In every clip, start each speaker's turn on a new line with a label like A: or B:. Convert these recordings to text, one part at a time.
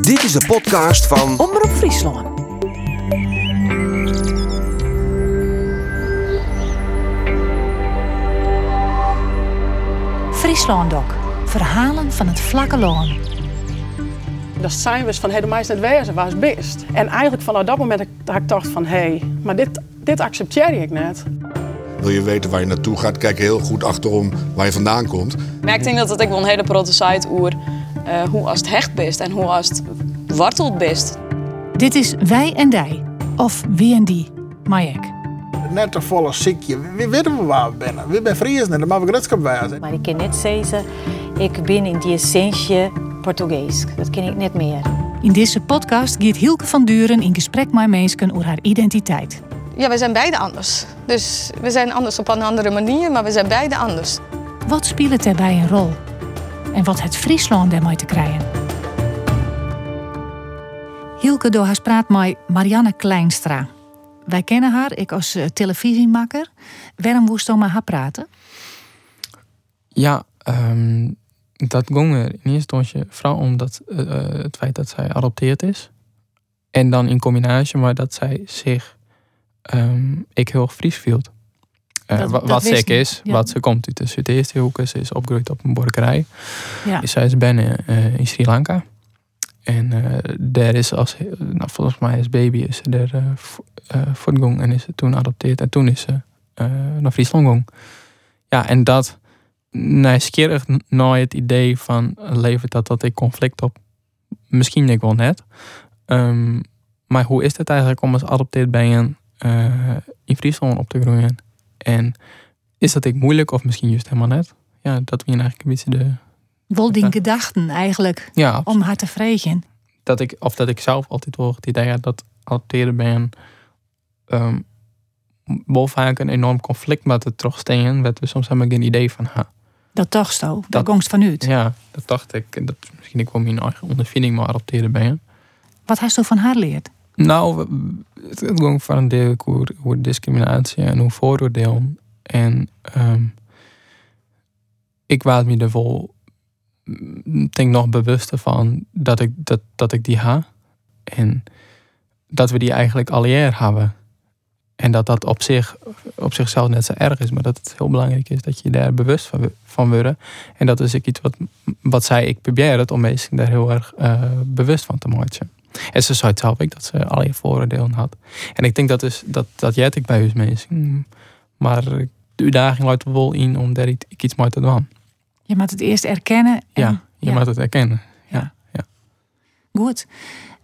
A: Dit is de podcast van
B: Omroep Friesland. Frieslandok. Verhalen van het vlakke loon.
C: Dat zijn we van, hey, de meisje net wezen, waar is best? En eigenlijk vanaf dat moment dat ik dacht van, hé, hey, maar dit, dit accepteer ik net.
D: Wil je weten waar je naartoe gaat, kijk heel goed achterom waar je vandaan komt.
E: Maar ik denk dat ik wel een hele protte site oer uh, hoe als het hecht best en hoe als het wortelt best.
B: Dit is Wij en Dij, of Wie en Die, Majek.
F: Net een volle ziekje. We weten we waar we zijn. We zijn Friesen en dat mag we gretschap wijzen.
G: Maar ik kan net zeggen, ik ben in die essentie Portugees. Dat ken ik net meer.
B: In deze podcast gaat Hielke van Duren in gesprek met mensen over haar identiteit.
E: Ja, we zijn beide anders. Dus we zijn anders op een andere manier, maar we zijn beide anders.
B: Wat speelt daarbij een rol? En wat het Friesland daarmee te krijgen? Hielke door haar praat met Marianne Kleinstra. Wij kennen haar, ik als uh, televisiemaker. Waarom moest je met haar praten?
H: Ja, um, dat ging er in eerste instantie vooral omdat uh, het feit dat zij adopteerd is. En dan in combinatie maar dat zij zich um, ik heel erg Fries. Uh, wat dat is, ja. wat ze komt uit de Zuid-Eerste hoeken. Ze is opgegroeid op een boerderij. Ja. Zij is binnen uh, in Sri Lanka. En uh, daar is als, nou, volgens mij als baby is ze daar voortgang en is ze toen adopteerd. En toen is ze naar Friesland gegaan. Ja, en dat nieuwsgierig naar het idee van levert dat dat ik conflict op. Misschien ik wel net. Um, maar hoe is het eigenlijk om als adopteerd ben uh, in Friesland op te groeien? En is dat ik moeilijk of misschien juist helemaal net? Ja, dat we eigenlijk een beetje de.
B: Wel die gedachten eigenlijk
H: ja,
B: om haar te vregen.
H: Dat ik, of dat ik zelf altijd wel het idee had dat adopteren ben. Um, wel vaak een enorm conflict met het terugsteen. Dat we soms hebben geen idee van. Ha,
B: dat dacht zo, dat gongst van uit.
H: Ja, dat dacht ik. Dat misschien ik wel mijn eigen ondervinding maar adopteren ben.
B: Wat hast je van haar leerd?
H: Nou, het ging voor een deel over, over discriminatie en hoe vooroordelen. En um, ik was me er wel, denk nog bewuster van dat ik, dat, dat ik die ha. En dat we die eigenlijk al eer hebben. En dat dat op, zich, op zichzelf net zo erg is, maar dat het heel belangrijk is dat je daar bewust van, van wordt. En dat is iets wat, wat zij, ik probeer het om mensen daar heel erg uh, bewust van te maken. En ze zei zelf ik dat ze allerlei vooroordelen had. En ik denk dat dus, dat, dat jij ik bij u mensen. Maar de uitdaging luidt er wel in om daar iets mee te doen.
B: Je moet het eerst erkennen. En,
H: ja, je ja. moet het erkennen. Ja, ja.
B: Goed.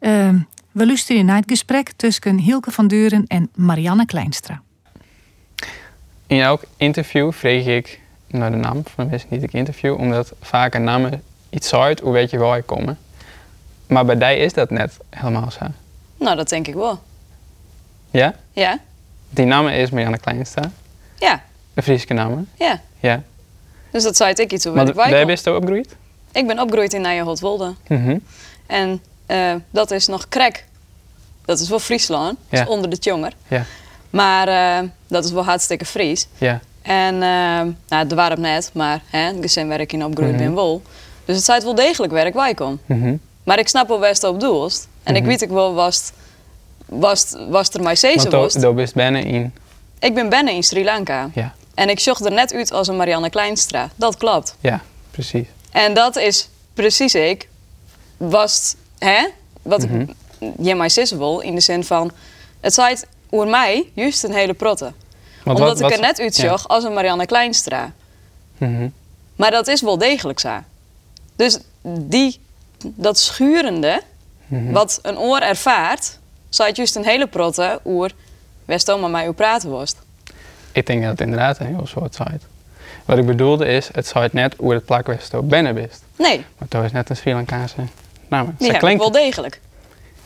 B: Uh, we luisteren naar het gesprek tussen Hilke van Duren en Marianne Kleinstra.
I: In elk interview vreeg ik naar de naam van de mensen die ik interview, omdat vaak een naam iets uit hoe weet je waar ik kom. Maar bij die is dat net helemaal zo.
E: Nou, dat denk ik wel.
I: Ja?
E: Ja.
I: Die naam is Marianne Kleinstra?
E: Ja.
I: De Friese naam?
E: Ja.
I: Ja.
E: Dus dat zei ik iets weet ik
I: waar ben je opgegroeid?
E: Ik ben opgegroeid in Nijenholtwolde.
I: Mm -hmm.
E: En uh, dat is nog krek. Dat is wel Friesland, ja. dus onder de jonger.
I: Ja.
E: Maar uh, dat is wel hartstikke Fries.
I: Ja.
E: En uh, nou, het warm net, maar hè, gezin werk in opgroeid mm -hmm. ben wel. Dus het zei wel degelijk werk waar ik kom.
I: Mm -hmm.
E: Maar ik snap wel best op doelst. En ik weet ik wel was, was, was er maar zezen was.
I: Maar bent binnen in?
E: Ik ben binnen in Sri Lanka.
I: Ja.
E: En ik zocht er net uit als een Marianne Kleinstra. Dat klopt.
I: Ja, precies.
E: En dat is precies ik. Was hè? Wat mm -hmm. je mij in de zin van. Het zei voor mij juist een hele protte.
I: Want
E: Omdat
I: wat,
E: ik er net uitzag ja. als een Marianne Kleinstra.
I: Mm -hmm.
E: Maar dat is wel degelijk zo. Dus die, dat schurende,
I: Mhm.
E: mm -hmm. wat een oor ervaart, zei juist een hele protte oer. West maar mij praten was.
I: Ik denk dat het inderdaad een heel soort site. Wat ik bedoelde is, het zou net hoe het plakwesto binnen bist.
E: Nee.
I: Maar toch is net een Sri Lankaanse naam.
E: Die heb ik wel degelijk.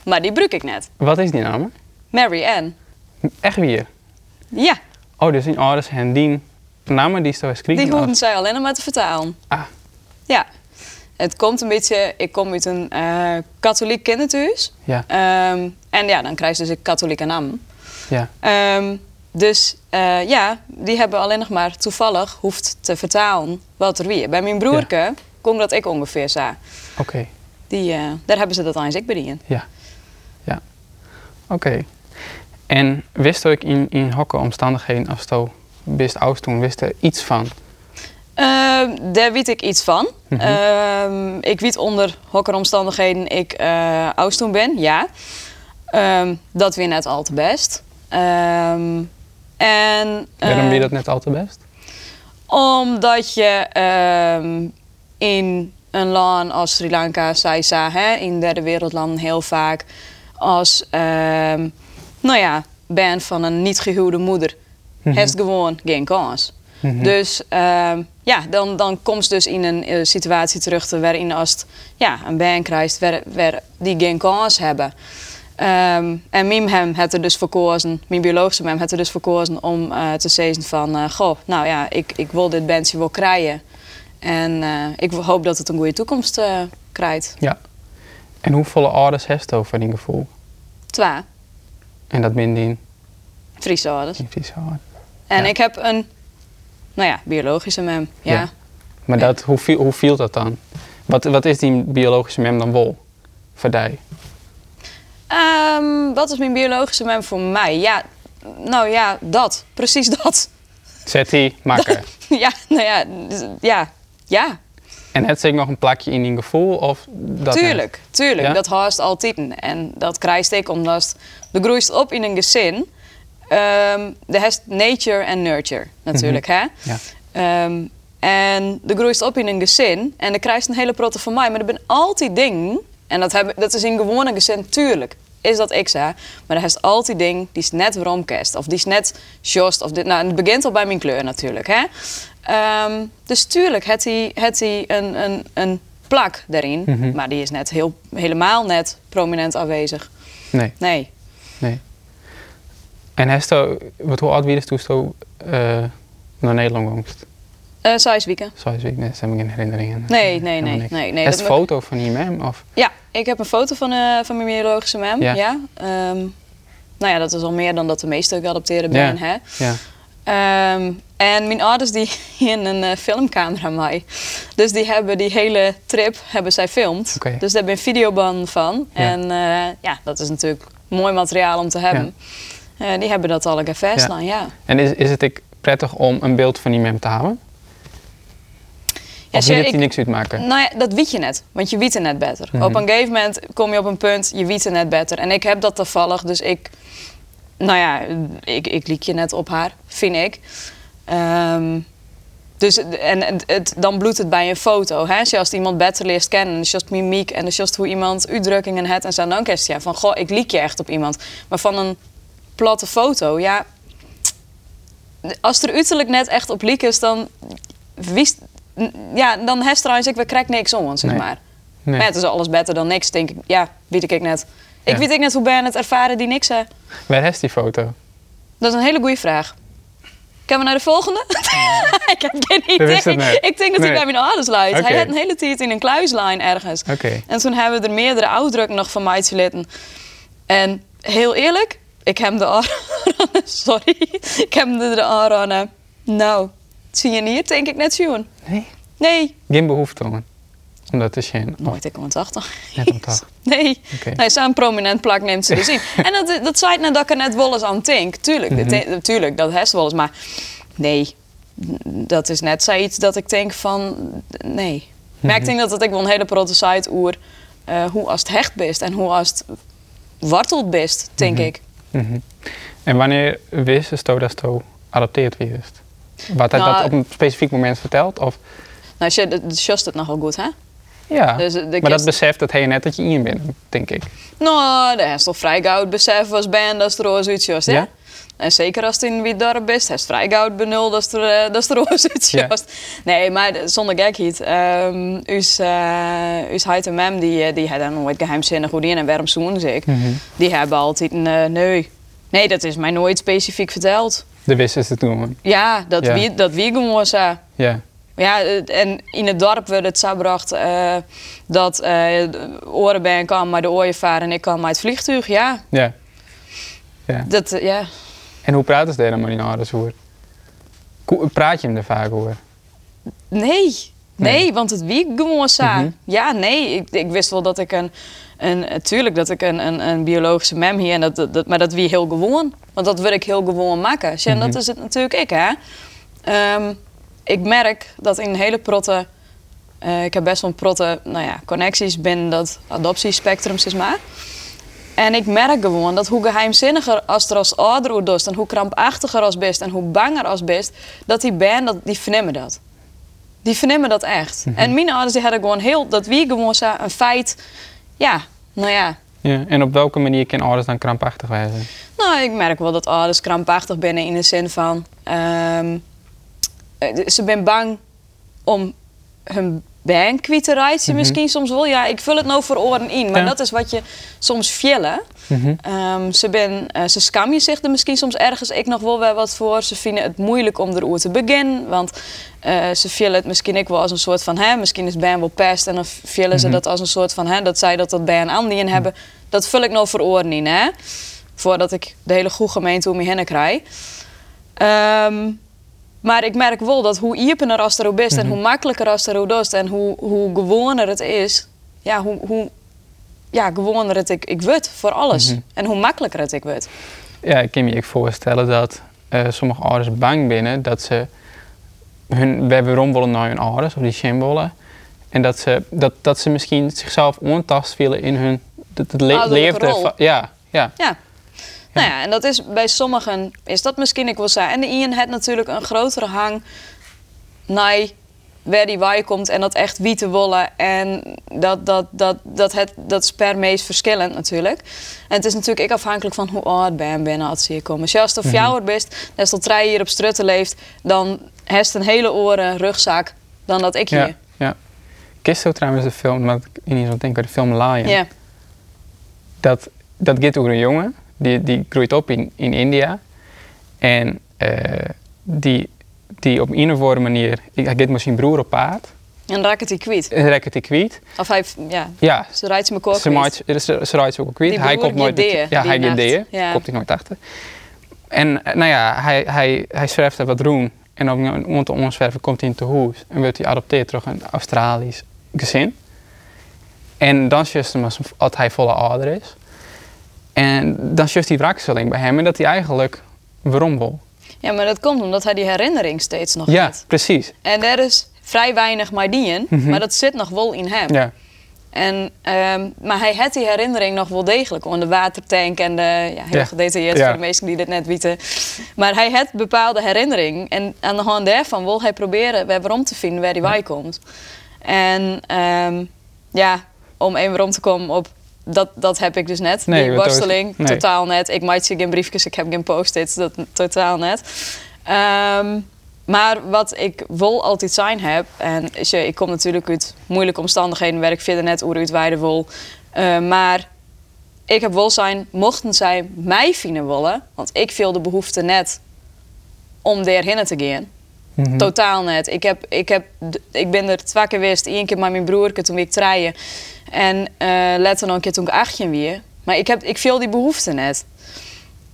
E: Maar die bruk ik net.
I: Wat is die naam?
E: Mary Ann.
I: Echt weer?
E: Ja.
I: Oh, dus in ouders en die namen die zo geschreven
E: Die hoeven zij alleen maar te vertalen.
I: Ah.
E: Ja. Het komt een beetje, ik kom uit een uh, katholiek kinderthuis.
I: Ja.
E: Um, en ja, dan krijg je dus een katholieke naam.
I: Ja.
E: Um, dus uh, ja, die hebben alleen nog maar toevallig hoeft te vertalen wat er wie. Bij mijn broerke ja. dat ik ongeveer zo.
I: Oké. Okay.
E: Die, eh, daar hebben ze dat eens ik bediend.
I: Ja. Ja. Oké. En wist ik in, in hokke omstandigheden als je wist oud toen, wist er iets van?
E: Ehm, daar weet ik iets van.
I: Mhm.
E: Ehm, ik weet onder welke omstandigheden ik uh, oud toen ben, ja. Ehm, dat weer net al te best. En,
I: Waarom
E: eh,
I: je dat net al te best?
E: Omdat je in een land als Sri Lanka, Saisa, hè, in derde wereldlanden heel vaak als, nou ja, ben van een niet gehuwde moeder,
I: Mhm.
E: heeft gewoon geen kans.
I: Mhm.
E: Dus ehm, ja, dan, dan komt ze dus in een eh, situatie terug te waarin als het, ja, een band krijgt waar, waar die geen kans hebben. Ehm, en mijn hem had er dus verkozen, mijn biologische mem had er dus verkozen om eh, te zeggen van, eh, goh, nou ja, ik, ik wil dit bandje wel krijgen. En ik hoop dat het een goede toekomst krijgt.
I: Ja. En hoeveel ouders heeft je over die gevoel?
E: Twee,
I: En dat binnen in
E: Friese ouders.
I: in Friese ouders.
E: En
I: Ja.
E: ik heb een, nou ja, biologische mem, ja.
I: Ja. Maar dat, hoe, viel, hoe viel dat dan? Wat, wat is die biologische mem dan wel? Voor die?
E: Ehm, wat is mijn biologische mem voor mij? Ja, nou ja, dat. Precies dat.
I: Zet die, makken.
E: ja, nou ja, dus- ja, ja.
I: En het zich nog een plakje in die gevoel? Of dat
E: tuurlijk, tuurlijk.
I: Ja?
E: Dat haast altijd. En dat krijg ik omdat de groeit op in een gezin. Ehm de heeft nature en nurture natuurlijk, hè?
I: Ja.
E: Ehm, en de groeit op in een gezin en dan krijg je een hele protte van mij. Maar er zijn altijd dingen, en dat, heb, dat is in gewone gezin, tuurlijk, is dat ik zei. Maar er is altijd dingen die is net waarom kerst. Of die is net just. Of dit, nou, het begint al bij mijn kleur natuurlijk, hè? Ehm, dus tuurlijk heeft hij, heeft hij een, een, een plak daarin.
I: Mhm.
E: Maar die is net heel, helemaal net prominent aanwezig.
I: Nee,
E: Nee.
I: nee. En je, wat hoe oud was toen je eh, naar Nederland komst?
E: Eh Sais Wieken.
I: Zo is ik, nee, dat heb ik geen herinneringen.
E: Nee, nee, nee, nee, nee,
I: Heeft
E: dat
I: een foto van die mem? Of?
E: Ja, ik heb een foto van, eh, van mijn biologische mem.
I: Ja.
E: Ja. Ehm, nou ja, dat is al meer dan dat de meeste geadopteerden
I: Ja.
E: ben. Hè?
I: Ja.
E: Ehm, en mijn ouders die in een eh, filmcamera mij. Dus die hebben die hele trip hebben zij filmd. Dus daar ben videobanden van.
I: Ja.
E: En eh, ja, dat is natuurlijk mooi materiaal om te hebben. Eh, die hebben dat al gevest
I: Ja.
E: ja.
I: En is, is het ik prettig om een beeld van die mem te hebben?
E: Ja,
I: Of wil het die niks uitmaken?
E: Nou ja, dat weet je net, want je weet het net beter.
I: Mhm.
E: Op een gegeven moment kom je op een punt, je weet het net beter. En ik heb dat toevallig, dus ik, nou ja, ik, ik liek je net op haar, vind ik. Ehm, dus, en het, het- dan bloedt het bij een foto. Hè? Als je iemand beter leert kennen, dus just mimiek en dus just hoe iemand uitdrukkingen heeft en zo, dan kerst je van, goh, ik liek je echt op iemand. Maar van een platte foto, ja, als er uiterlijk net echt op liek is, dan wist, ja, dan heeft ik, we krijg niks om, zeg
I: Nee.
E: maar.
I: Nee.
E: Maar het is alles beter dan niks, denk ik. Ja, weet ik net. Ik
I: Ja.
E: weet ik net hoe ben het ervaren die niks hè.
I: Waar is die foto?
E: Dat is een hele goede vraag. Kunnen we naar de volgende? ik heb geen idee. Ik denk dat
I: Nee.
E: hij bij mijn ouders luidt.
I: Oké.
E: Hij had een hele tijd in een kluislijn ergens.
I: Oké.
E: En toen hebben we er meerdere uitdrukken nog van mij litten. En heel eerlijk, ik heb de aanraden, sorry, ik heb de de aanraden. Nou, zie je hier, denk ik net zien.
I: Nee.
E: Nee,
I: Geen behoefte om. Om dat te zien.
E: nooit ik om het achter.
I: Net om toch.
E: Nee,
I: Oké.
E: nee zo'n prominent plak neemt ze dus in. en dat, dat zei net dat ik er net wel eens aan denk. Tuurlijk,
I: Mhm.
E: dit- tuurlijk dat heeft wel eens. Maar nee, dat is net zoiets dat ik denk van... Nee. Maar
I: Mhm.
E: ik denk dat het ik wel een hele site oer... eh, hoe als het hecht best en hoe als het worteld best, denk ik.
I: Mhm. En wanneer wist je dat je adopteerd wist? Wat hij
E: Nou,
I: dat op een specifiek moment verteld? Of?
E: Nou, je, just het nogal goed, hè?
I: Ja,
E: Dus, eh,
I: maar dat beseft dat hij net dat je in bent, denk ik.
E: Nou, dat is toch vrij gauw het besef was dat het er uitjost, hè?
I: Ja?
E: En zeker als het in wie dorp is, het is gauw het benul dat het er, eh, dat het er uitjost. Nee, maar zonder gekheid. Um, us, uh, us heid en mem, die, eh, die hadden nooit geheimzinnig hoe die in en waarom zoen ze ik.
I: Mhm.
E: Die hebben altijd een eh, nee. Nee, dat is mij nooit specifiek verteld.
I: De wisten ze toen.
E: Ja, dat
I: Ja.
E: wie dat wie gewoon zo.
I: Ja.
E: Ja, en in het dorp werd het zo gebracht eh, dat de orenbeen kwam maar de ooievaar en ik kwam maar het vliegtuig. Ja,
I: Ja. ja.
E: dat, ja.
I: En hoe praten ze daar met die ouders over? Praat je hem er vaak over?
E: Nee, Nee, want het wie gewoon.
I: Mhm.
E: Ja, nee, ik, ik wist wel dat ik een, een tuurlijk dat ik een, een, een biologische mem hier en dat, dat, dat- maar dat wie heel gewoon, want dat wil ik heel gewoon maken. En dat is het natuurlijk ik, hè. Ehm, ik merk dat in hele protte, eh, ik heb best wel protte, nou ja, connecties binnen dat adoptiespectrum, zeg maar. En ik merk gewoon dat hoe geheimzinniger als er als ouder doet en hoe krampachtiger als best en hoe banger als best, dat die band, dat, die vernemen dat. Die vernemen dat echt. En mijn ouders die hadden gewoon heel, dat wie gewoon zo een feit, ja, nou ja.
I: Ja. En op welke manier kan ouders dan krampachtig wijzen?
E: Nou, ik merk wel dat ouders krampachtig binnen in de zin van, ehm, eh, ze zijn bang om hun baan kwijt te rijden. Misschien soms wel, ja, ik vul het nou voor oren in, maar
I: Ja.
E: dat is wat je soms villen. Ehm, ze, ben, eh, ze skam je zich er misschien soms ergens ik nog wel weer wat voor. Ze vinden het moeilijk om erover te beginnen. Want eh, ze vinden het misschien ik wel als een soort van... Hè, misschien is Ben wel pest en dan vinden ze dat als een soort van... Hè, dat zij dat dat Ben Andien hebben. Dat vul ik nog voor oren in, hè. Voordat ik de hele goede gemeente om me heen krijg. Ehm, maar ik merk wel dat hoe iepener als er is... en hoe makkelijker als er is... en hoe, hoe gewoner het is... Ja, hoe, hoe ja, gewoner het ik, ik word voor alles. En hoe makkelijker het ik word.
I: Ja, ik kan me ook voorstellen dat eh, sommige ouders bang binnen dat ze hun weerom willen naar hun ouders of die symbolen. En dat ze, dat, dat ze misschien zichzelf ontast willen in hun het, le- leefde. Ja, ja.
E: Ja. Nou ja, en dat is bij sommigen is dat misschien ik wil zeggen. En de Ian heeft natuurlijk een grotere hang naar waar die waai komt en dat echt wie te willen. En dat, dat, dat, dat, het, dat is per meest verschillend natuurlijk. En het is natuurlijk ik afhankelijk van hoe oud ben binnen als ze hier komen. Als je als de fjouwer bent, net als jij hier op Strutten leeft, dan heeft een hele oren rugzak dan dat ik
I: ja,
E: hier.
I: ja. Kist ook trouwens de film, wat ik in ieder geval denk, de film Lion.
E: Ja.
I: dat, dat gaat over een jongen, die, die groeit op in, in India. En eh, die, die op een of andere manier, hij gaat met zijn broer op paard.
E: En raakt hij kwijt.
I: En raakt hij kwiet.
E: Of hij, ja,
I: Ja,
E: ze rijdt ze me kort
I: ze, ze, ze rijdt ook al kwiet. Hij komt nooit
E: deer,
I: Ja, hij gaat deer.
E: Ja.
I: Komt hij nooit achter. En eh, nou ja, hij, hij, hij zwerft er wat roen. En op een omzwerven komt hij in te huis. En wordt hij adopteerd door een Australisch gezin. En dan hem als, als hij volle ouder is. En dan just die wrakstelling bij hem. En dat hij eigenlijk waarom wil.
E: Ja, maar dat komt omdat hij die herinnering steeds nog
I: Ja,
E: heeft.
I: precies.
E: En er is vrij weinig Mardien, maar dat zit nog wel in hem.
I: Mhm. Ja.
E: En, ehm, maar hij had die herinnering nog wel degelijk. Om de watertank en de... Ja, heel
I: Ja.
E: gedetailleerd
I: Ja.
E: voor de mensen die dit net weten. Maar hij had bepaalde herinnering. En aan de hand daarvan wil hij proberen weer waarom te vinden waar hij bij komt. En ehm, ja, om even waarom te komen op... Dat, dat heb ik dus net.
I: Nee,
E: die worsteling,
I: nee.
E: totaal net. Ik maak geen briefjes, ik heb geen post-its. Dat totaal net. Ehm, maar wat ik wel altijd zijn heb, en is je, ik kom natuurlijk uit moeilijke omstandigheden, werk verder net uit Weide wil. Eh, maar ik heb wel zijn, mochten zij mij vinden willen, want ik viel de behoefte net om daarheen te gaan.
I: Mhm.
E: Totaal net. Ik, heb, ik, heb, ik ben er twee keer geweest. Eén keer met mijn broer, toen ik treien. En later nog een keer toen ik 18 weer. Maar ik, heb, ik viel die behoefte net.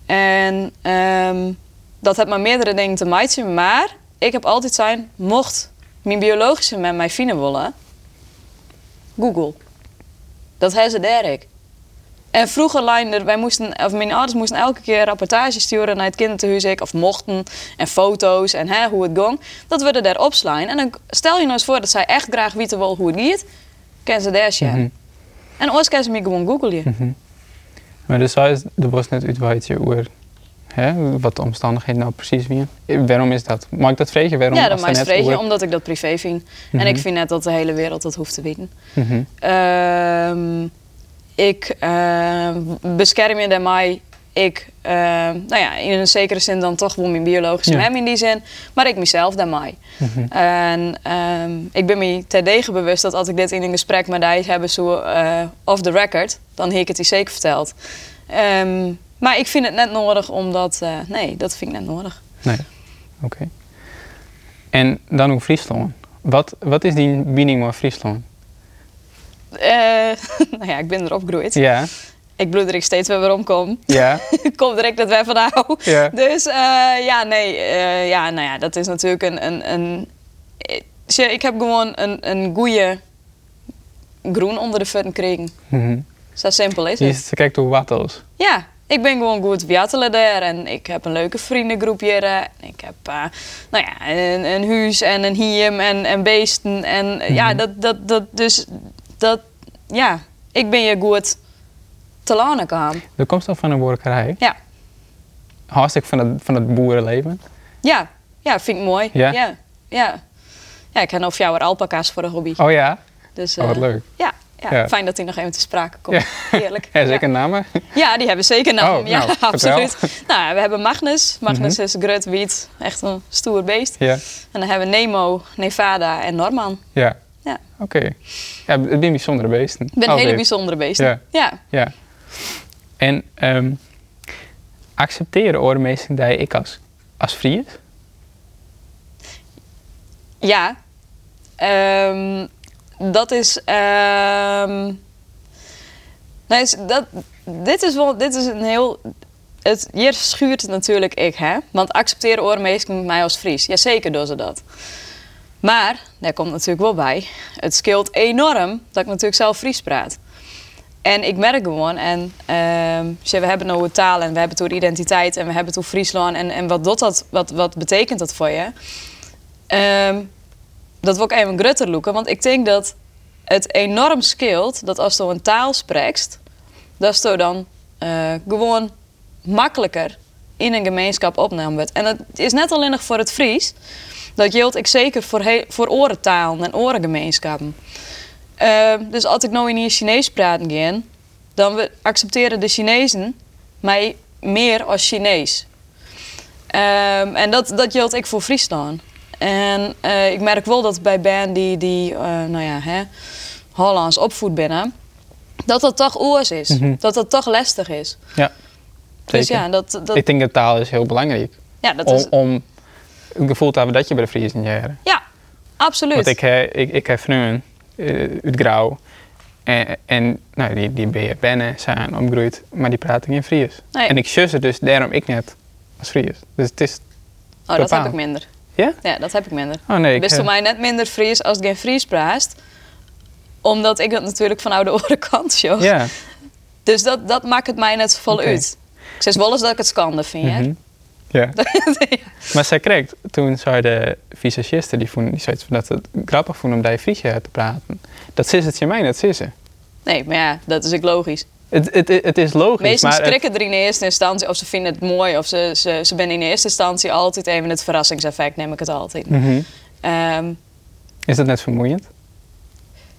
E: En ehm, dat heeft maar meerdere dingen te maken. Maar ik heb altijd zijn, mocht mijn biologische met mij vinden willen, Google. Dat hebben ze daar ik. En vroeger lijnde, wij moesten, of mijn ouders moesten elke keer rapportages sturen naar het kinderthuis, of mochten, en foto's en hè, hoe het ging. Dat we er daar opslaan. En dan stel je nou eens voor dat zij echt graag weten wil hoe het gaat, kennen ze daar zien.
I: Mhm.
E: En anders kunnen ze me gewoon googlen.
I: Maar dus hij is de bos net uitweidje over hè, wat de omstandigheden nou precies zijn. Waarom is dat? Mag ik dat vragen? Waarom
E: Ja, dat mij
I: er
E: vrees je,
I: over-
E: omdat ik dat privé vind. En ik vind net dat de hele wereld dat hoeft te weten.
I: Mhm.
E: Ehm, ik ehm, bescherm je daarmee. Ik, ehm, nou ja, in een zekere zin dan toch wel mijn biologische
I: Ja.
E: mem in die zin. Maar ik mezelf daarmee. En ehm, ik ben me terdege bewust dat als ik dit in een gesprek met hij hebben zo eh, off the record, dan heb ik het die zeker verteld. Ehm, maar ik vind het net nodig omdat, eh, nee, dat vind ik net nodig.
I: Nee, oké. En dan ook Friesland. Wat, wat is die meaning van Friesland?
E: Eh, nou ja, ik ben erop gegroeid.
I: Ja,
E: Ik bloed er steeds weer weer omkom.
I: ja,
E: Komt direct dat wij van nou.
I: ja.
E: Dus eh, ja, nee, eh, ja, nou ja, dat is natuurlijk een. een, een eh, ik heb gewoon een, een goede groen onder de voeten gekregen.
I: Mhm.
E: Zo simpel is
I: Je
E: het.
I: is- kijkt hoe wattels.
E: Ja, ik ben gewoon goed wiatelen daar en ik heb een leuke vriendengroep hier. en Ik heb nou ja, een, een huis en een hiem en, en beesten. En ja, dat, dat, dat, dus dat, ja, ik ben je goed te gaan.
I: De komst van een boerderij.
E: Ja.
I: Hartstikke van het, van het boerenleven.
E: Ja, ja, vind ik mooi.
I: Ja?
E: Ja, ja. Ja, ik heb nog jou alpaca's voor een hobby.
I: Oh ja?
E: Dus,
I: Oh, wat
E: eh,
I: leuk.
E: Ja, ja,
I: Ja.
E: fijn dat hij nog even te sprake komt. Heerlijk.
I: Ja, zeker namen.
E: Ja, die hebben zeker naam.
I: Oh,
E: ja,
I: nou,
E: absoluut. Nou, we hebben Magnus. Magnus
I: Mhm.
E: is grut wiet, echt een stoer beest.
I: Ja.
E: En dan hebben we Nemo, Nevada en Norman.
I: Ja.
E: Ja.
I: Oké. Ja, het zijn bijzondere beesten.
E: Ik ben hele bijzondere beesten.
I: Ja.
E: Ja.
I: En ehm accepteren oormeesting dat ik als, als?
E: Ja. Ehm, dat is. ehm, nee, is- dat, dit is wel. Dit is een heel. Het, hier schuurt natuurlijk ik, hè? Want accepteren oormeesting mij als Fries. Jazeker doen ze dat. Maar, daar komt natuurlijk wel bij. Het scheelt enorm dat ik natuurlijk zelf Fries praat. En ik merk gewoon, en zie, we hebben nou een taal en we hebben toen identiteit en we hebben toen Friesland. En, en wat, doet dat, wat, wat betekent dat voor je? Ehm, dat wil ik even grutter loeken, want ik denk dat het enorm scheelt dat als je een taal spreekt, dat je dan eh, gewoon makkelijker in een gemeenschap opgenomen wordt. En dat is net alleen nog voor het Fries. Dat geldt ik zeker voor, voor orentalen en orengemeenschappen. Ehm, dus als ik nou in hier Chinees praten ga, dan we accepteren de Chinezen mij meer als Chinees. Ehm, en dat, dat geldt ik voor Friesland. En eh, ik merk wel dat bij Ben die, die eh, nou ja, hè, Hollands opvoed binnen, dat dat toch oors is.
I: Mhm.
E: Dat dat toch lastig is.
I: Ja.
E: Dus ja, dat, dat,
I: Ik denk dat taal is heel belangrijk.
E: ja, dat
I: om,
E: is,
I: om het gevoel te hebben dat je bij de Friesen jaren.
E: ja, absoluut.
I: Want ik, heb- ik, ik heb vrienden eh, uit Grauw. En, en nou, die, die ben je binnen zijn opgegroeid, maar die praten geen Fries.
E: Nee.
I: En ik zussen dus daarom ik net als Fries. Dus het is...
E: oh, dat heb ik minder.
I: Ja?
E: Ja, dat heb ik minder.
I: Oh nee, ik...
E: Wist
I: eh,
E: voor mij net minder Fries als ik geen Fries praat. Omdat ik het natuurlijk van oude oren kant joh.
I: Ja.
E: Dus dat, dat maakt het mij net vol uit. Ik zeg wel eens dat ik het schande vind.
I: mhm. Ja. Maar zij kreeg, toen zei de visagiste, die, vond, die dat het grappig vond om bij Fries te praten. Dat is het je mij, dat is ze.
E: Nee, maar ja, dat is ook logisch.
I: Het, het, het is logisch, maar het-
E: schrikken er in eerste instantie of ze vinden het mooi of ze, ze, ze ben in eerste instantie altijd even het verrassingseffect, neem ik het altijd.
I: Mhm.
E: Ehm,
I: is dat net vermoeiend?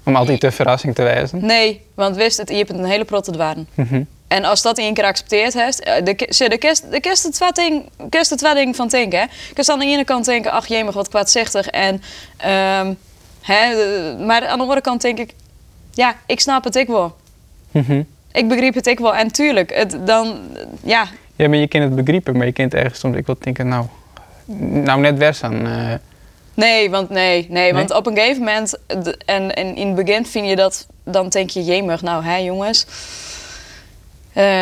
I: Om altijd de verrassing te wijzen?
E: nee, want wist het, je hebt een hele protte dwarren.
I: Mhm.
E: En als dat één keer geaccepteerd hebt, eh, de, kerst, de kerst het twee ding, kerst het van denken. hè. Kan aan de ene kant denken, ach jemig, wat kwaadzechtig. En, ehm, hè, maar aan de andere kant denk ik, ja, ik snap het ik wel.
I: Mhm.
E: Ik begreep het ik wel. En tuurlijk, het, dan, ja,
I: Ja, maar je kent het begrijpen, maar je kent ergens soms, ik wil denken, nou, nou net vers aan. eh,
E: nee, want nee, nee, want op een gegeven moment, en, en in het begin vind je dat, dan denk je, jemig, nou hè jongens, eh,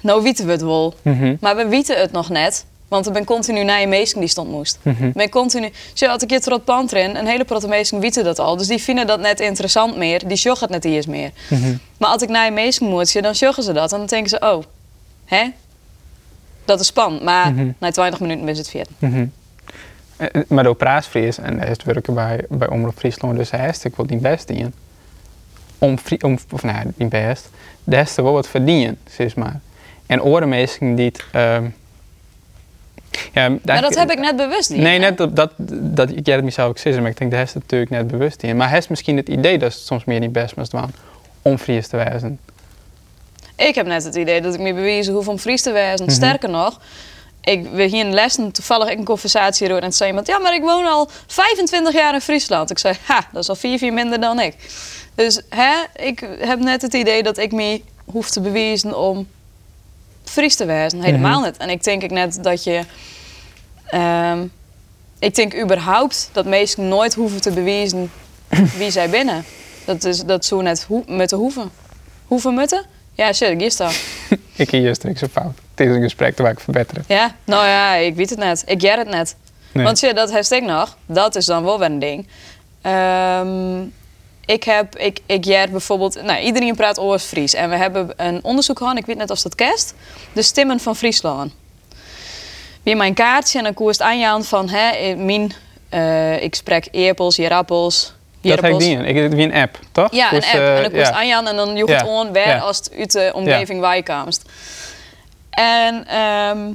E: nou weten we het wel.
I: mhm,
E: Maar we weten het nog net. Want er ben continu naar je meesting die stond moest. Ik ben continu... Zo had ik hier trot pand erin. Een hele protte meesting weten dat al. Dus die vinden dat net interessant meer. Die joggen het net eens meer.
I: Mhm.
E: Maar als ik naar je meesting moet, dan joggen ze dat. En dan denken ze, oh, hè? Dat is spannend. Maar
I: Mhm.
E: na 20 minuten is het.
I: Mhm. Eh, eh, Maar door praatfries, en is werken bij, bij Omroep Friesland, dus hij ik wil die best dienen. Om, om of nou, niet best, de heeft er wel wat verdienen, zeg maar. En orenmeesting die het, ehm, ja,
E: Maar dat heb ik net bewust niet.
I: Nee,
E: hè?
I: net dat, dat, dat ik jij het mezelf ook zeggen, maar ik denk dat hij het natuurlijk net bewust in. Maar hij heeft misschien het idee dat het soms meer niet best moest doen om Fries te wijzen.
E: Ik heb net het idee dat ik me bewijzen hoef om Fries te wijzen.
I: Mhm.
E: Sterker nog, ik, we hier in lessen toevallig in een conversatie door en zei iemand: Ja, maar ik woon al 25 jaar in Friesland. Ik zei: Ha, dat is al vier, vier minder dan ik. Dus hè, ik heb net het idee dat ik me hoef te bewijzen om Fries te wijzen. Helemaal
I: Mhm.
E: niet. En ik denk ik net dat je. ehm, ik denk überhaupt dat mensen nooit hoeven te bewijzen wie zij binnen. Dat is dat zo net hoe, met de hoeven. Hoeven mutten? Ja, shit, hier staat.
I: Ik juist niks zo fout. Het is een gesprek waar ik verbeteren.
E: Ja, nou ja, ik weet het net. Ik ger het net.
I: Nee.
E: Want ja, dat heeft ik nog. Dat is dan wel weer een ding. Ehm, ik heb, ik, ik jaar bijvoorbeeld, nou, iedereen praat Oors-Fries. En we hebben een onderzoek gehad, ik weet net of dat kerst, de stemmen van Friesland. Weer mijn kaartje en dan koerst aanjaan van, hè, mijn, eh, ik spreek eerpels, jerappels,
I: Dat heb ik niet. Ik heb wie een app, toch?
E: Ja, een app.
I: eh,
E: en dan kost
I: ja.
E: aanjaan en dan joeg
I: Ja,
E: het
I: ja.
E: als het uit de omgeving waar je komst. En ehm,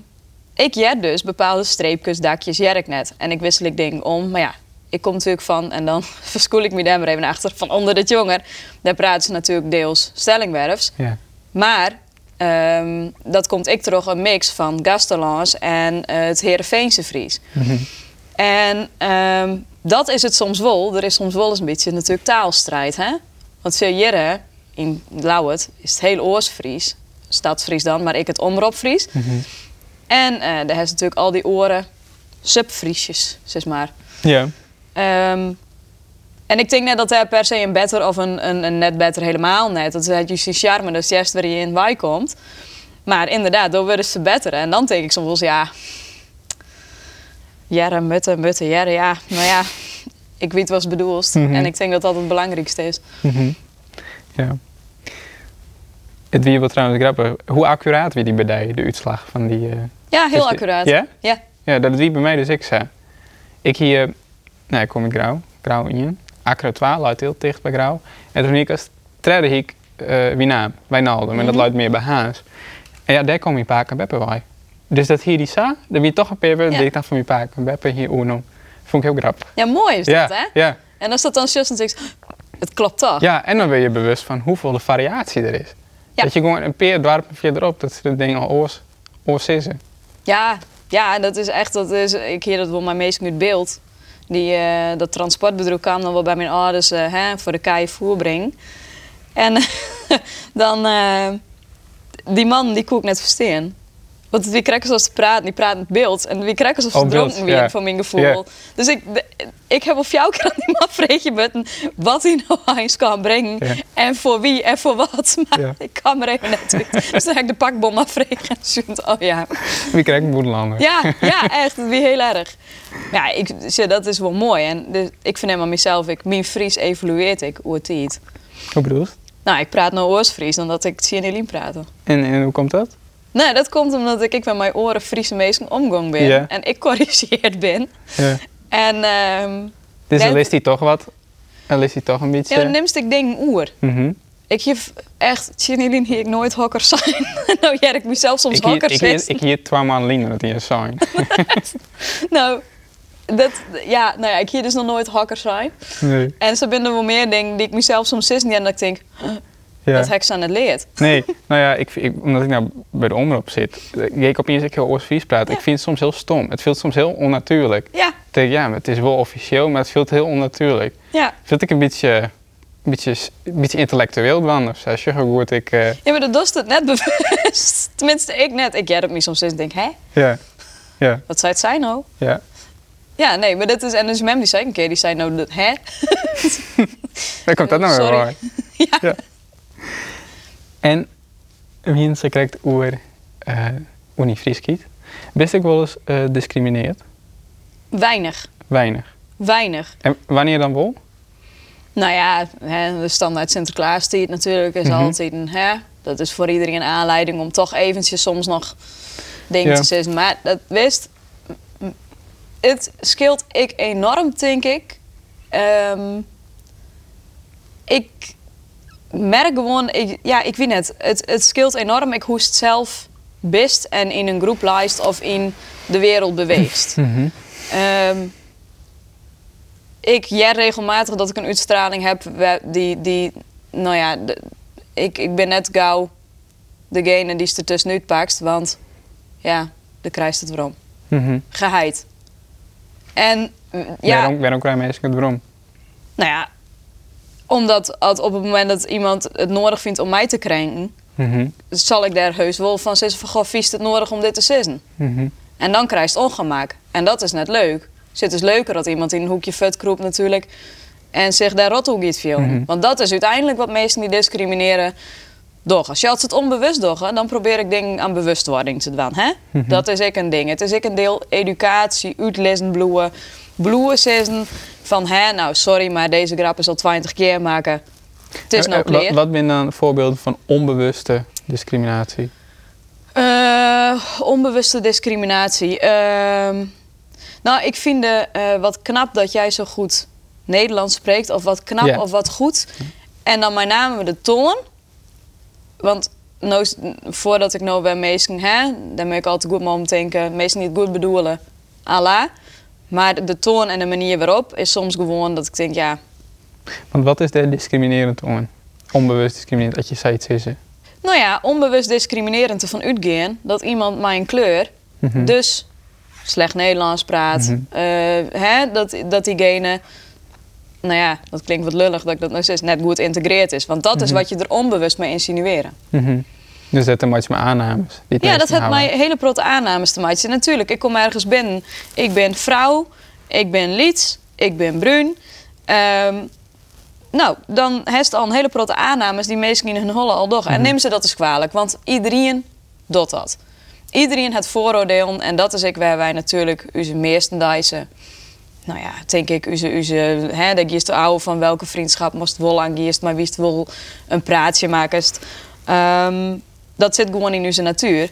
E: ik jet dus bepaalde streepjes, dakjes, jet ik net. En ik wissel ik dingen om, maar ja, ik kom natuurlijk van, en dan verskoel ik me daar maar even achter, van onder dit jonger. Daar praten ze natuurlijk deels stellingwerfs.
I: Ja.
E: Maar ehm, dat komt ik terug een mix van Gastellans en eh, het Heerenveense Fries. En ehm, dat is het soms wel. Er is soms wel eens een beetje natuurlijk taalstrijd. Hè? Want veel jaren in Lauwert is het heel Oorsfries. Stadsfries dan, maar ik het omroepfries. En eh daar heeft natuurlijk al die oren subfriesjes, zeg maar.
I: Ja.
E: Ehm, en ik denk net dat hij per se een better of een, een, een net better helemaal net. Dat is juist die charme, dus juist waar je in bij komt. Maar inderdaad, door willen ze beter. En dan denk ik soms wel ja... Jaren, mutten, mutten, jaren, ja. Nou ja, ik weet wat ze bedoelt.
I: Mhm.
E: En ik denk dat dat het belangrijkste is.
I: Mhm. ja. Het wie wel trouwens grappig. Hoe accuraat wie die bij de uitslag van die... eh,
E: Ja, heel
I: is die-
E: accuraat.
I: Ja?
E: Ja.
I: Ja, dat wie bij mij dus ik zei. Ik hier... Nee, kom ik grauw. Grauw in. Accra 12 luidt heel dicht bij grauw. En toen ik als derde ik eh wie naam. Wijnaldum. En dat
E: Mhm.
I: luidt meer bij Haas. En ja, daar kom je paak en beppe bij. Dus dat hier die sa, dan wie toch een paar
E: Ja.
I: ik dacht van je paak en beppe hier uno. Vond ik heel grappig.
E: ja, mooi is
I: ja,
E: dat, hè?
I: ja.
E: En als dat dan just dan ik, het klopt toch?
I: Ja, en dan ben je bewust van hoeveel de variatie er is.
E: Ja.
I: Dat je gewoon een peer dwarpen verderop, dat ze de dingen al oors.
E: Ja, ja, dat is echt, dat is, ik heer dat wel mijn meest uit beeld. Die, eh, dat transportbedrijf kwam dan wel bij mijn ouders eh, hè, voor de kei voer. En dan, eh, die man die kon ik net verstaan. Want wie krijgen als te praten, die praat met beeld. En wie krijgen alsof ze
I: Oh,
E: dronken weer,
I: ja.
E: voor mijn gevoel.
I: Ja.
E: Dus ik, ik heb op jouw keer aan die man vreetje button wat hij nou eens kan brengen.
I: Ja.
E: En voor wie en voor wat. Maar ik kan er even net. Dus dan heb ik de pakbom afvregen oh ja.
I: Wie krijgt boerenlander?
E: Ja, ja, echt. Is heel erg. Ja, ik, dat is wel mooi. En dus, ik vind helemaal mezelf, ik, mijn Fries evolueert ik hoe het.
I: Hoe bedoel je?
E: Nou, ik praat nou Oorsfries dan dat ik Tjenelien praten.
I: En, en hoe komt dat?
E: Nee, dat komt omdat ik, ik met mijn oren Friese meesten omgang ben. En ik corrigeerd ben.
I: Ja.
E: En ehm
I: Dus dan leest hij toch wat. Dan leest hij toch een beetje.
E: ja, dan neemst ik dingen oer.
I: Mhm.
E: Ik geef echt, Tjenelien hier ik nooit hokker zijn. nou ja, ik mezelf soms
I: Ik
E: hokker
I: ik, hier,
E: zitten.
I: ik hier twee maanden lingen dat hier zijn.
E: Nou, dat, ja, nou ja, ik hier dus nog nooit hokker zijn.
I: Nee.
E: En ze binnen wel meer dingen die ik mezelf soms zit en dat ik denk,
I: Ja.
E: dat ze aan het leerd.
I: Nee, nou ja, ik, ik, omdat ik nou bij de omroep zit, eh, ik opeens ik heel Oost-Fries praat. Ik vind het soms heel stom. Het voelt soms heel onnatuurlijk.
E: Ja,
I: denk, ja, het is wel officieel, maar het voelt heel onnatuurlijk.
E: ja.
I: Vind ik een beetje, een beetje, een beetje intellectueel dan, of zo. Goed, ik, eh,
E: Ja, maar dat doet het net bewust. Tenminste, ik net. Ik jij dat me soms eens en denk, hè,
I: ja, ja,
E: wat zou het zijn nou?
I: ja.
E: Ja, nee, maar dat is... En dus mem die zei een keer, die zei nou, dat, hè?
I: Waar komt dat nou weer
E: Sorry.
I: bij?
E: Ja.
I: En wie ze krijgt oer, uh, oer niet Fries kiet. Best ik wel eens eh discrimineerd?
E: Weinig.
I: Weinig.
E: Weinig.
I: En wanneer dan wel?
E: Nou ja, hè, de standaard Sinterklaas die het natuurlijk is
I: Mhm.
E: altijd een... Hè, dat is voor iedereen een aanleiding om toch eventjes soms nog dingen
I: Ja.
E: te zeggen. Maar dat wist... Het scheelt ik enorm, denk ik. Ehm, ik merk gewoon... Ik, ja, ik weet net. Het, het scheelt enorm. Ik hoest zelf best en in een groep lijst of in de wereld beweegt. Ehm, ik jij regelmatig dat ik een uitstraling heb die, die nou ja, de- ik, ik ben net gauw degene die ze er tussenuit pakt, want ja, dan krijgt het waarom.
I: Mhm.
E: Geheid. En mm, ja,
I: Waarom, waarom krijg je mensen het waarom?
E: nou ja, omdat op het moment dat iemand het nodig vindt om mij te krenken,
I: Mhm.
E: zal ik daar heus wel van zeggen van, goh, vies het nodig om dit te zeggen.
I: Mhm.
E: En dan krijg je het ongemak. En dat is net leuk. Dus het is leuker dat iemand in een hoekje vet kroept natuurlijk. En zich daar rot hoe.
I: Mhm.
E: Want dat is uiteindelijk wat mensen die discrimineren doen. Als je het onbewust doet, dan probeer ik dingen aan bewustwording te doen. Hè? Dat is ook een ding. Het is ook een deel educatie, uitlezen, bloeien. Bloeien zeggen van, hè, nou sorry, maar deze grap is al 20 keer maken. Het is nou
I: Eh, eh, Wat,
E: klaar.
I: wat zijn dan voorbeelden van onbewuste discriminatie?
E: Eh, onbewuste discriminatie. Ehm, nou, ik vind eh, wat knap dat jij zo goed Nederlands spreekt. Of wat knap of wat goed. En dan met name de toon. Want nou, voordat ik nou bij mensen, hè, dan ben ik altijd goed om te denken. Meestal niet goed bedoelen. Allah. Maar de toon en de manier waarop is soms gewoon dat ik denk, ja,
I: Want wat is de discriminerend aan? Onbewust discriminerend, dat je zoiets is.
E: Nou ja, onbewust discriminerend ervan uitgaan dat iemand mijn kleur
I: Mhm.
E: dus slecht Nederlands praat.
I: Mhm.
E: eh, hè, dat, dat diegene, nou ja, dat klinkt wat lullig dat ik dat nog steeds net goed integreerd is. Want dat is
I: Mhm.
E: wat je er onbewust mee insinueren.
I: Mhm. Dus dat er maar aannames.
E: Ja, dat heeft mij hele protte aannames te maken. Natuurlijk, ik kom ergens binnen. Ik ben vrouw, ik ben liets, ik ben bruin. Ehm, nou, dan heeft al een hele protte aannames die meesten in hun holle al doen. En neem ze dat eens kwalijk, want iedereen doet dat. Iedereen het vooroordeel en dat is ik waar wij natuurlijk onze meestendijse... Nou ja, denk ik, onze, onze, hè, dat je te oude van welke vriendschap moest wel aan maar wie het wel een praatje maakst. Ehm, dat zit gewoon in onze natuur.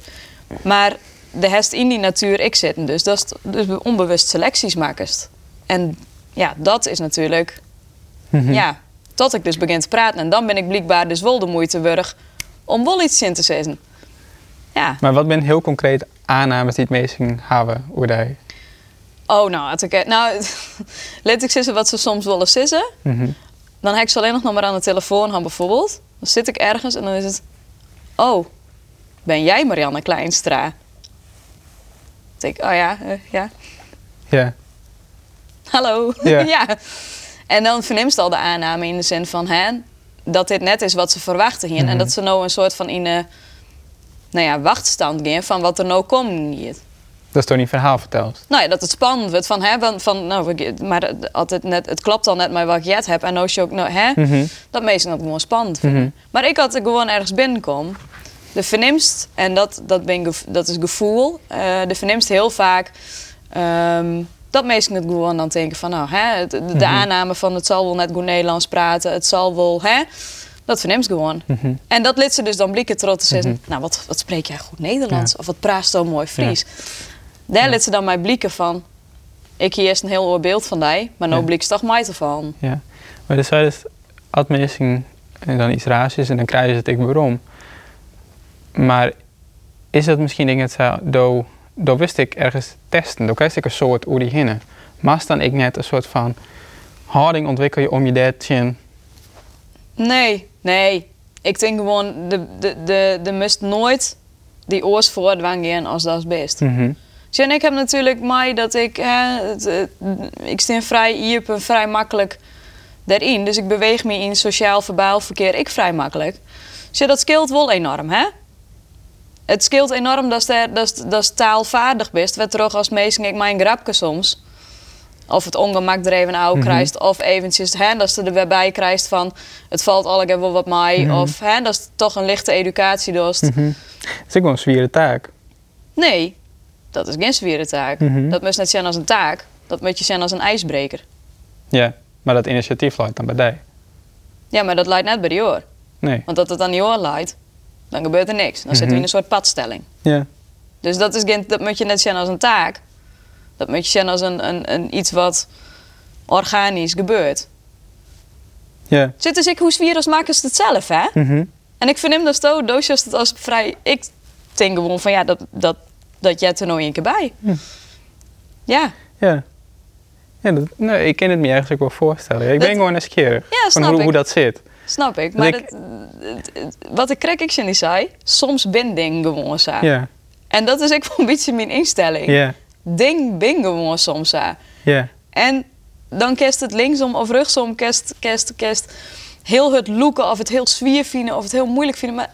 E: Maar de hest in die natuur ik zitten dus. Dat is dus onbewust selecties maakst. En ja, dat is natuurlijk...
I: Mhm.
E: Ja, tot ik dus begin te praten. En dan ben ik blijkbaar dus wel de moeite waard om wel iets in te zeggen. Ja.
I: Maar wat zijn heel concreet aannames die het meesten hebben hoe die?
E: Oh, nou, nou let ik zeggen wat ze soms willen zeggen.
I: Mhm.
E: Dan heb ik ze alleen nog maar aan de telefoon gaan bijvoorbeeld. Dan zit ik ergens en dan is het... Oh, ben jij Marianne Kleinstra? Dan denk ik, oh ja, eh, ja.
I: Ja.
E: Hallo.
I: Ja.
E: En dan verneemt al de aanname in de zin van... Hè, dat dit net is wat ze verwachten hier.
I: Mhm.
E: En dat ze nou een soort van in een nou ja, wachtstand gaan... van wat er nou komt hier.
I: Dat is toch niet verhaal verteld?
E: Nou ja, dat het spannend wordt van, hè, van, van nou, ik- maar het- altijd net, het klopt al net met wat ik jet heb. En nou ook, nou, hè,
I: Mhm.
E: dat meestal ook gewoon spannend vinden.
I: Mhm.
E: Maar ik had er gewoon ergens binnenkom. De vernimst, en dat, dat, ben dat is gevoel, eh, de vernimst heel vaak ehm, dat mensen het gewoon dan denken van, nou, hè, het- de,
I: Mhm.
E: aanname van het zal wel net goed Nederlands praten, het zal wel, hè, dat vernimst gewoon.
I: Mhm.
E: En dat liet ze dus dan blikken trots zeggen,
I: Mhm.
E: nou, wat, wat spreek jij goed Nederlands? Of wat praat zo mooi Fries? Daar liet ze dan mij blikken van, ik hier eerst een heel oor beeld van die, maar nou
I: Ja.
E: blik toch mij ervan.
I: Ja. Maar dus als mensen en dan iets raars is en dan krijgen ze het ik waarom. Maar is dat misschien ding dat ze do, do wist ik ergens testen, dan krijg ik een soort hoe die hinnen. Maar dan ik net een soort van houding ontwikkel je om je dat
E: Nee, nee. Ik denk gewoon, de, de, de, de must nooit die oors voortwang gaan als dat is best. Zie, en ik heb natuurlijk mij dat ik, hè, het, het- ik sta vrij open, vrij makkelijk daarin. Dus ik beweeg me in sociaal verbaal verkeer ik vrij makkelijk. Zie, dat scheelt wel enorm, hè? Het scheelt enorm dat je dat, dat taalvaardig bent. Wat er ook als meestal ik mijn grapje soms. Of het ongemak er even uit
I: Mhm.
E: krijgt. Of eventjes, hè, dat je er weer bij krijgt van... het valt al ik heb wel wat mij.
I: Mhm.
E: Of hè, dat is toch een lichte educatie dost.
I: Mhm. Dat is ook wel een zware taak.
E: Nee, dat is geen zware taak. Dat moet net zijn als een taak. Dat moet je zijn als een ijsbreker.
I: Ja, maar dat initiatief leidt dan bij die.
E: Ja, maar dat leidt net bij die oor.
I: Nee.
E: Want dat het aan die oor leidt, dan gebeurt er niks. Dan zitten we in
I: Mhm.
E: een soort padstelling.
I: Ja.
E: Dus dat, is geen, dat moet je net zien als een taak. Dat moet je zien als een, een, een iets wat organisch gebeurt.
I: Ja.
E: Zit dus ik, hoe als maken ze het zelf, hè?
I: Mhm.
E: En ik vind hem dat zo, doosjes het als vrij... Ik denk gewoon van, ja, dat, dat, dat jij er nou een keer bij. Ja,
I: Ja. Ja, dat, nee, ik kan het me ergens ook wel voorstellen. Ik
E: Dat-
I: ben gewoon nieuwsgierig
E: Ja,
I: van hoe,
E: ik.
I: hoe dat zit.
E: Snap ik. Maar
I: ik-
E: het- het- het- wat ik krijg, ik je niet zei, soms ben ding gewoon zo.
I: Ja,
E: En dat is ook wel een beetje mijn instelling.
I: ja,
E: Ding ben gewoon soms zo.
I: ja.
E: En dan kerst het linksom of rechtsom, kerst, kerst, kerst heel het loeken of het heel zwier vinden of het heel moeilijk vinden. Maar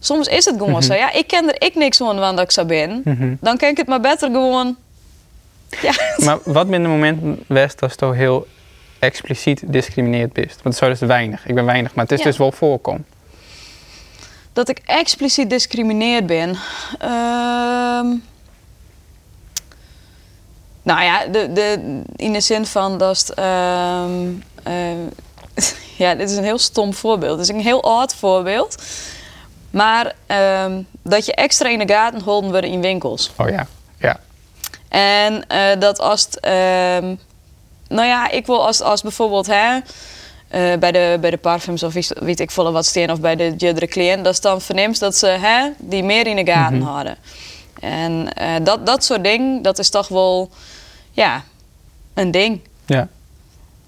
E: soms is het gewoon zo. Ja, ik ken er ik niks van dat ik zo ben.
I: Mhm.
E: Dan kan ik het maar beter gewoon. Ja,
I: Maar wat momenten west als je toch heel expliciet discrimineerd bent? Want het is weinig. Ik ben weinig, maar het is
E: Ja.
I: dus wel voorkom.
E: Dat ik expliciet discrimineerd ben. Ehm, nou ja, de, de, in de zin van dat. ehm, eh, ja, dit is een heel stom voorbeeld. Het is een heel oud voorbeeld. Maar ehm, dat je extra in de gaten houden wordt in winkels.
I: Oh ja, ja.
E: En eh, dat als het, nou ja, ik wil als, als bijvoorbeeld hè, eh, bij, de, bij de parfums of iets- weet ik veel wat steen of bij de judere cliënt, dat is dan verneemt dat ze hè, die meer in de gaten hadden. En eh, dat, dat soort dingen, dat is toch wel, ja, een ding.
I: Ja.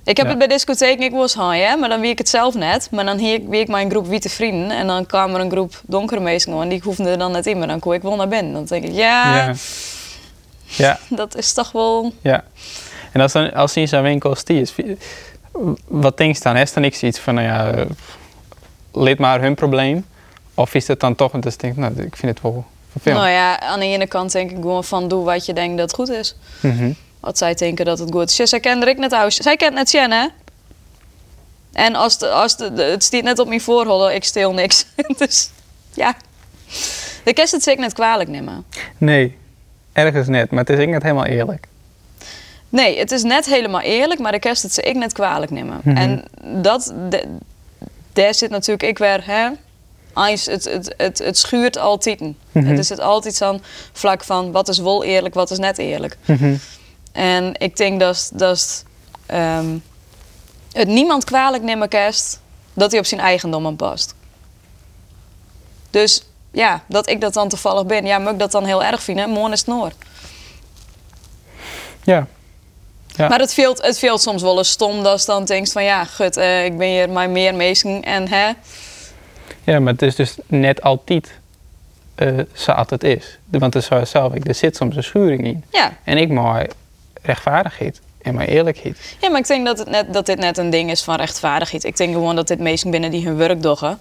E: Ik heb
I: Ja.
E: het bij discotheken, ik was high, hè, maar dan wie ik het zelf net. Maar dan hier wie ik mijn groep witte vrienden en dan kwam er een groep donkere meesten en die hoefden er dan net in, maar dan kon ik wel naar binnen. Dan denk ik, ja,
I: Ja. Ja,
E: dat is toch wel...
I: ja. En als, dan, als in zo'n winkel stiert, wat denk je dan? Is dan niks iets van, nou ja, lid maar hun probleem? Of is het dan toch, dat je denkt, nou, ik vind het wel vervelend.
E: Nou ja, aan de ene kant denk ik gewoon van doe wat je denkt dat goed is.
I: Mhm.
E: Wat zij denken dat het goed is. Ja, zij kent ik net huis. Zij kent net Jen, hè? En als, de, als de, het stiet net op mijn voorhollen, ik steel niks. dus ja. De kerst het zeker net kwalijk nemen.
I: Nee, ergens net, maar het is ook net helemaal eerlijk.
E: Nee, het is net helemaal eerlijk, maar de kerst het ze ik net kwalijk nemen.
I: Mhm.
E: En dat, de- daar zit natuurlijk ik weer, hè? Eens, het, het, het, het schuurt altijd.
I: Mhm.
E: Het is het altijd aan vlak van wat is wel eerlijk, wat is net eerlijk.
I: Mhm.
E: En ik denk dat, dat ehm, het niemand kwalijk nemen kerst dat hij op zijn eigendom past. Dus ja, dat ik dat dan toevallig ben, ja, moet ik dat dan heel erg vinden? Mooi is het noor.
I: Ja. Ja.
E: Maar het veelt, het veelt soms wel eens stom dat je dan denkt van ja, gut, eh, ik ben hier maar meer meesten en hè.
I: Ja, maar het is dus net altijd eh zoals het is. Want het is zelf, ik, er zit soms een schuring in.
E: Ja.
I: En ik maar rechtvaardigheid en maar eerlijkheid.
E: ja, maar ik denk dat, het net, dat dit net een ding is van rechtvaardigheid. Ik denk gewoon dat dit meesten binnen die hun werk doen.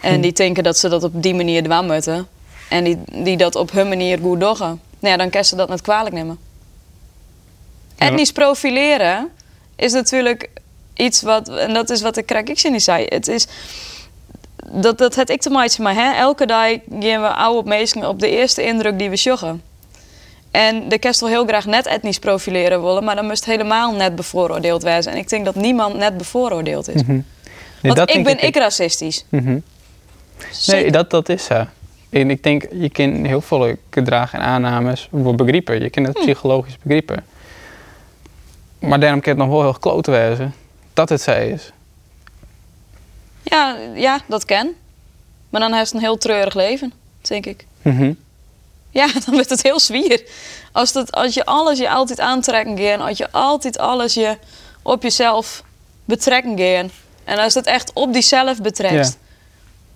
E: En die denken dat ze dat op die manier doen moeten. En die, die dat op hun manier goed doen. Nou ja, dan kan ze dat net kwalijk nemen. Etnisch profileren is natuurlijk iets wat, en dat is wat de die zei. Het is, dat, dat het ik te maken, maar hè, elke dag gaan we oude meesten op de eerste indruk die we joggen. En de kerst wil heel graag net etnisch profileren willen, maar dan moest het helemaal net bevooroordeeld wezen. En ik denk dat niemand net bevooroordeeld is.
I: Mhm. Nee,
E: Want ik ben ik racistisch.
I: Mhm. Nee, dat, dat is zo. En ik denk, je kent heel veel gedragen en aannames voor begrippen. Je kent het psychologisch begrippen. Maar daarom kan het nog wel heel klote wezen dat het zo is.
E: Ja, ja, dat kan. Maar dan heeft het een heel treurig leven, denk ik.
I: Mhm.
E: Ja, dan wordt het heel zwier. Als, dat, als je alles je altijd aantrekken gaat, als je altijd alles je op jezelf betrekken gaat. En als dat echt op diezelf betrekt.
I: Ja.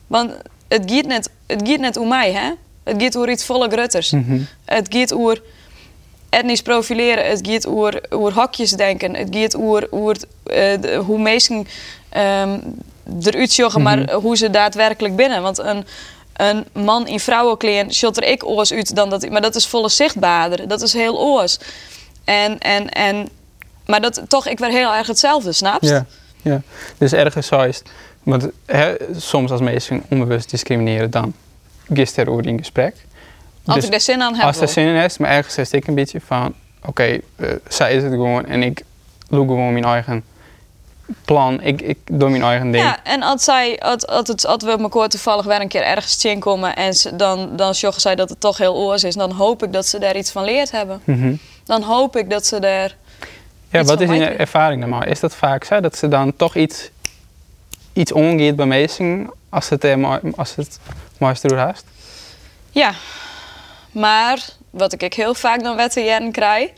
E: Want het gaat net, het gaat net om mij, hè? Het gaat over iets volle grutters.
I: Mhm.
E: Het gaat over etnisch profileren. Het gaat over, over hokjes denken. Het gaat over, over eh, hoe mensen ehm eruit joggen, maar hoe ze daadwerkelijk binnen. Want een, een man in vrouwenkleding shot er ik oors uit dan dat. Maar dat is volle zichtbaarder. Dat is heel oors. En, en, en, maar dat toch, ik werd heel erg hetzelfde, snap je?
I: Ja, ja. Dus ergens zo is het. Want soms als mensen onbewust discrimineren, dan gist er over in gesprek.
E: Als
I: Dus
E: ik daar zin aan heb.
I: Als er
E: wel.
I: zin in is, maar ergens is ik een beetje van... Oké, eh, zij is het gewoon en ik doe gewoon mijn eigen plan. Ik, ik doe mijn eigen ding.
E: Ja, en als, zij, als, als, het, als we elkaar toevallig weer een keer ergens tjen komen en ze, dan, dan zorgen zij dat het toch heel oors is, dan hoop ik dat ze daar iets van leerd hebben.
I: Mhm.
E: Dan hoop ik dat ze daar.
I: Ja, wat
E: van
I: is je ervaring normaal? Is dat vaak zo dat ze dan toch iets, iets ongeet bij mensen als het, eh, mooi- als het door haast?
E: Ja, maar wat ik heel vaak dan wetten krijg,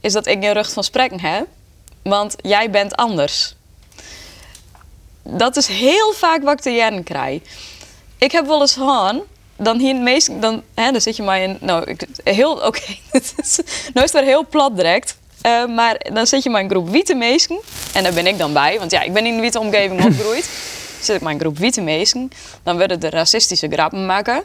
E: is dat ik geen rug van spreken heb. Want jij bent anders. Dat is heel vaak wat ik te krijg. Ik heb wel eens gewoon, dan hier meest, dan, hè, dan zit je maar in, nou, ik, heel, oké, is- nou is heel plat direct. Eh, maar dan zit je maar in groep witte meesken. En daar ben ik dan bij, want ja, ik ben in een witte omgeving opgegroeid. zit ik maar in groep witte meesken. Dan werden de racistische grappen maken.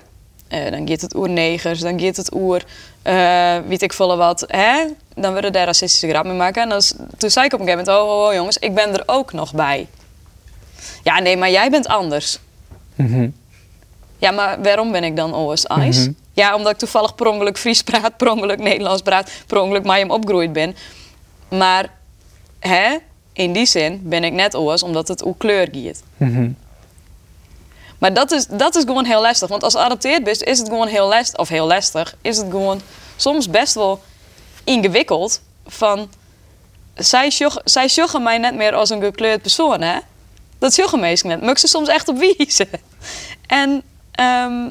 E: Eh, dan gaat het oer negers, dan gaat het oer, eh weet ik veel wat. Hè? Dan worden daar racistische grappen maken. En dan, is- toen zei ik op een gegeven moment, oh, oh, oh, jongens, ik ben er ook nog bij. Ja, nee, maar jij bent anders.
I: Mhm.
E: Ja, maar waarom ben ik dan ijs?
I: Mhm.
E: Ja, omdat ik toevallig per ongeluk Fries praat, per ongeluk Nederlands praat, per ongeluk mij hem opgegroeid ben. Maar hè, in die zin ben ik net oors omdat het hoe kleur giet. Maar dat is, dat is gewoon heel lastig. Want als adopteerd bent, is het gewoon heel lastig. Of heel lastig, is het gewoon soms best wel ingewikkeld. Van, zij zij sjoggen mij net meer als een gekleurd persoon, hè? Dat sjoggen mensen net. Moet ik ze soms echt op wiezen. En ehm,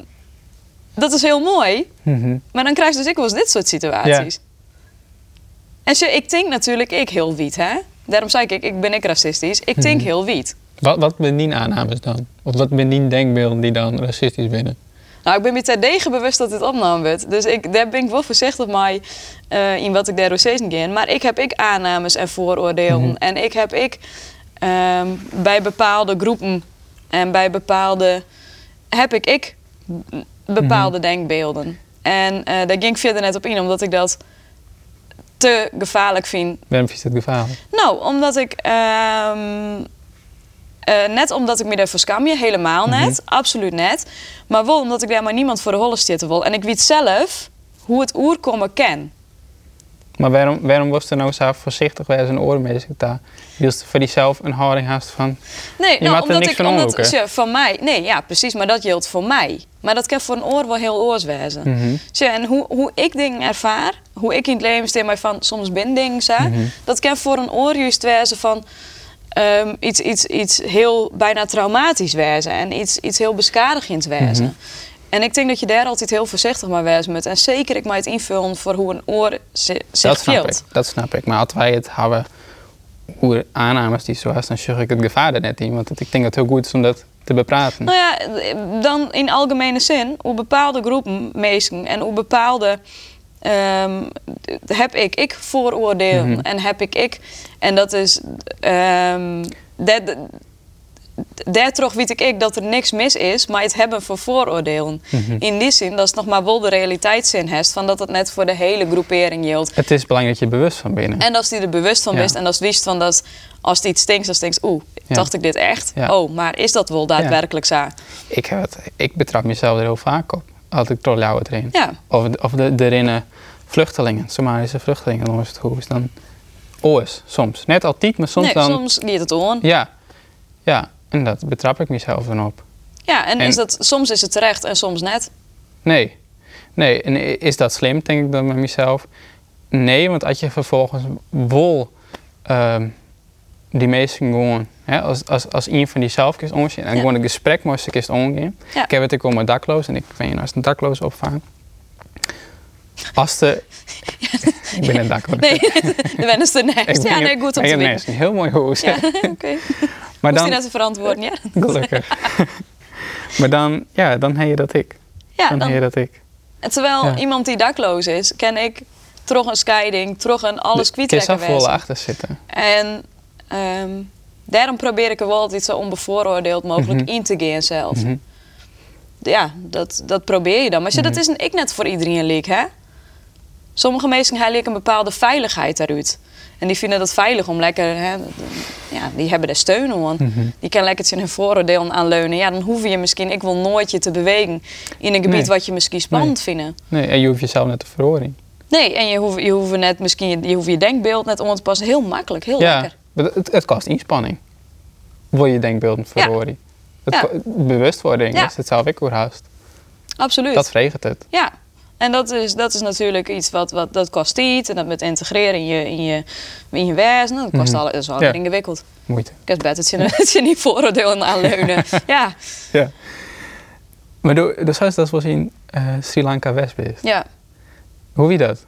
E: dat is heel mooi.
I: Mhm.
E: Maar dan krijg je dus ik wel eens dit soort situaties. En zo, ik denk natuurlijk ik heel wiet, hè? Daarom zei ik, ik ben ik racistisch. Ik denk
I: Mhm.
E: heel wiet.
I: Wat, wat aannames dan? Of wat ben die denkbeelden die dan racistisch binnen?
E: Nou, ik ben me terdege bewust dat dit opgenomen wordt. Dus ik, daar ben ik wel voorzichtig mee eh, in wat ik daar steeds in ga. Maar ik heb ik aannames en vooroordelen.
I: Mhm.
E: En ik heb ik ehm, bij bepaalde groepen en bij bepaalde... heb ik ik bepaalde denkbeelden. En eh, daar ging ik verder net op in, omdat ik dat te gevaarlijk vind
I: Waarom is het gevaarlijk?
E: nou, omdat ik. ehm, eh, net omdat ik me daarvoor skam je, helemaal net.
I: Mhm.
E: Absoluut net. Maar wel omdat ik daar maar niemand voor de holle zitten wil. En ik weet zelf hoe het oerkomen ken.
I: Maar waarom, waarom was er nou zo voorzichtig bij zijn oormeester daar? Wil je voor jezelf een houding haast van...
E: Nee,
I: Je
E: nou,
I: er
E: omdat
I: niks
E: ik.
I: van
E: omdat, tja, van mij. Nee, ja, precies. Maar dat geldt voor mij. Maar dat kan voor een oor wel heel oorswezen.
I: Mhm.
E: En hoe, hoe ik dingen ervaar, hoe ik in het leven steen mij van soms ben dingen
I: Mhm.
E: dat kan voor een oor juist wezen van ehm, iets, iets, iets heel bijna traumatisch wezen en iets, iets heel beschadigends wezen.
I: Mhm.
E: En ik denk dat je daar altijd heel voorzichtig mee wezen moet. En zeker ik mij het invullen voor hoe een oor zi- zich
I: Dat snap ik, dat snap ik. Maar als wij het hebben, hoe aannames die zo is, dan zeg ik het gevaar er net in. Want ik denk dat het heel goed is om dat te bepraten.
E: Nou ja, dan in algemene zin, hoe bepaalde groepen mensen en hoe bepaalde ehm, heb ik ik vooroordelen
I: Mhm.
E: en heb ik ik en dat is ehm dat daar toch weet ik ik dat er niks mis is, maar het hebben van vooroordelen.
I: Mhm.
E: In die zin dat is nog maar wel de realiteitszin heeft van dat het net voor de hele groepering geldt.
I: Het is belangrijk dat je bewust van bent.
E: En als die er bewust van
I: Ja.
E: is en als wist van dat als het iets stinkt, dan denkt oeh,
I: Ja.
E: dacht ik dit echt?
I: Ja.
E: Oh, maar is dat wel daadwerkelijk zo?
I: Ik, heb het, ik betrap mezelf er heel vaak op. Toch jou erin.
E: Ja.
I: Of, of de, de rinnen vluchtelingen, Somalische vluchtelingen, dan is het is dan. Oors, soms. Net altijd, maar soms
E: nee,
I: dan.
E: soms liet het on.
I: Ja, ja. En dat betrap ik mezelf dan op.
E: Ja, en,
I: En-
E: Is dat, soms is het terecht en soms net.
I: Nee. Nee, en is dat slim, denk ik dan met mezelf? Nee, want als je vervolgens wol ehm, die mensen gewoon, hè, als, als, als een van die zelf omzien en
E: Ja.
I: gewoon een gesprek moest ik eens omgaan.
E: Ja.
I: Ik heb het ik om mijn dakloos en ik ben je als een dakloos opvang. Als de. ik ben een dakloos.
E: Nee, de wen is de next. Ja, nee, goed om
I: ik
E: te weten.
I: heel mooi huis.
E: Ja, oké.
I: Maar
E: Moest
I: dan,
E: je net te verantwoorden, ja?
I: gelukkig. maar dan, ja, dan heb je dat ik.
E: Ja,
I: dan, heb je
E: dan,
I: dat ik.
E: terwijl
I: Ja.
E: iemand die dakloos is, ken ik toch een scheiding, toch een alles
I: Je zou
E: kwijtrekken
I: vol achter zitten.
E: En ehm, daarom probeer ik er wel altijd zo onbevooroordeeld mogelijk
I: Mhm.
E: in te gaan zelf.
I: Mhm.
E: Ja, dat, dat probeer je dan. Maar ja, dat
I: Mhm.
E: is een, ik net voor iedereen leek, hè? Sommige mensen hebben een bepaalde veiligheid daaruit. En die vinden dat veilig om lekker, hè, ja, die hebben er steun aan.
I: Mhm.
E: Die kan lekker hun vooroordelen aanleunen. Ja, dan hoef je misschien, ik wil nooit je te bewegen in een gebied
I: Nee.
E: wat je misschien spannend vindt.
I: Nee, en je hoeft jezelf net te verhoren.
E: Nee, en je hoeft je, hoeft net misschien, je, je hoeft je denkbeeld net om te passen. Heel makkelijk, heel
I: Ja,
E: lekker.
I: Het, het kost inspanning. Wil je denkbeelden
E: Ja.
I: verhoren? Het
E: Ja.
I: ko- bewustwording
E: Ja.
I: is het zelf ik haast.
E: Absoluut.
I: Dat vreegt het.
E: Ja, en dat is, dat is natuurlijk iets wat, wat dat kost tijd. En dat met integreren in je, in je, in je wezen, dat kost
I: Mhm.
E: dat is wel weer ingewikkeld.
I: Moeite.
E: Ik heb het je, je niet vooroordelen aanleunen. ja,
I: Ja. Maar du, du sagst, dat was in eh, Sri Lanka West
E: ja.
I: Hoe wie dat?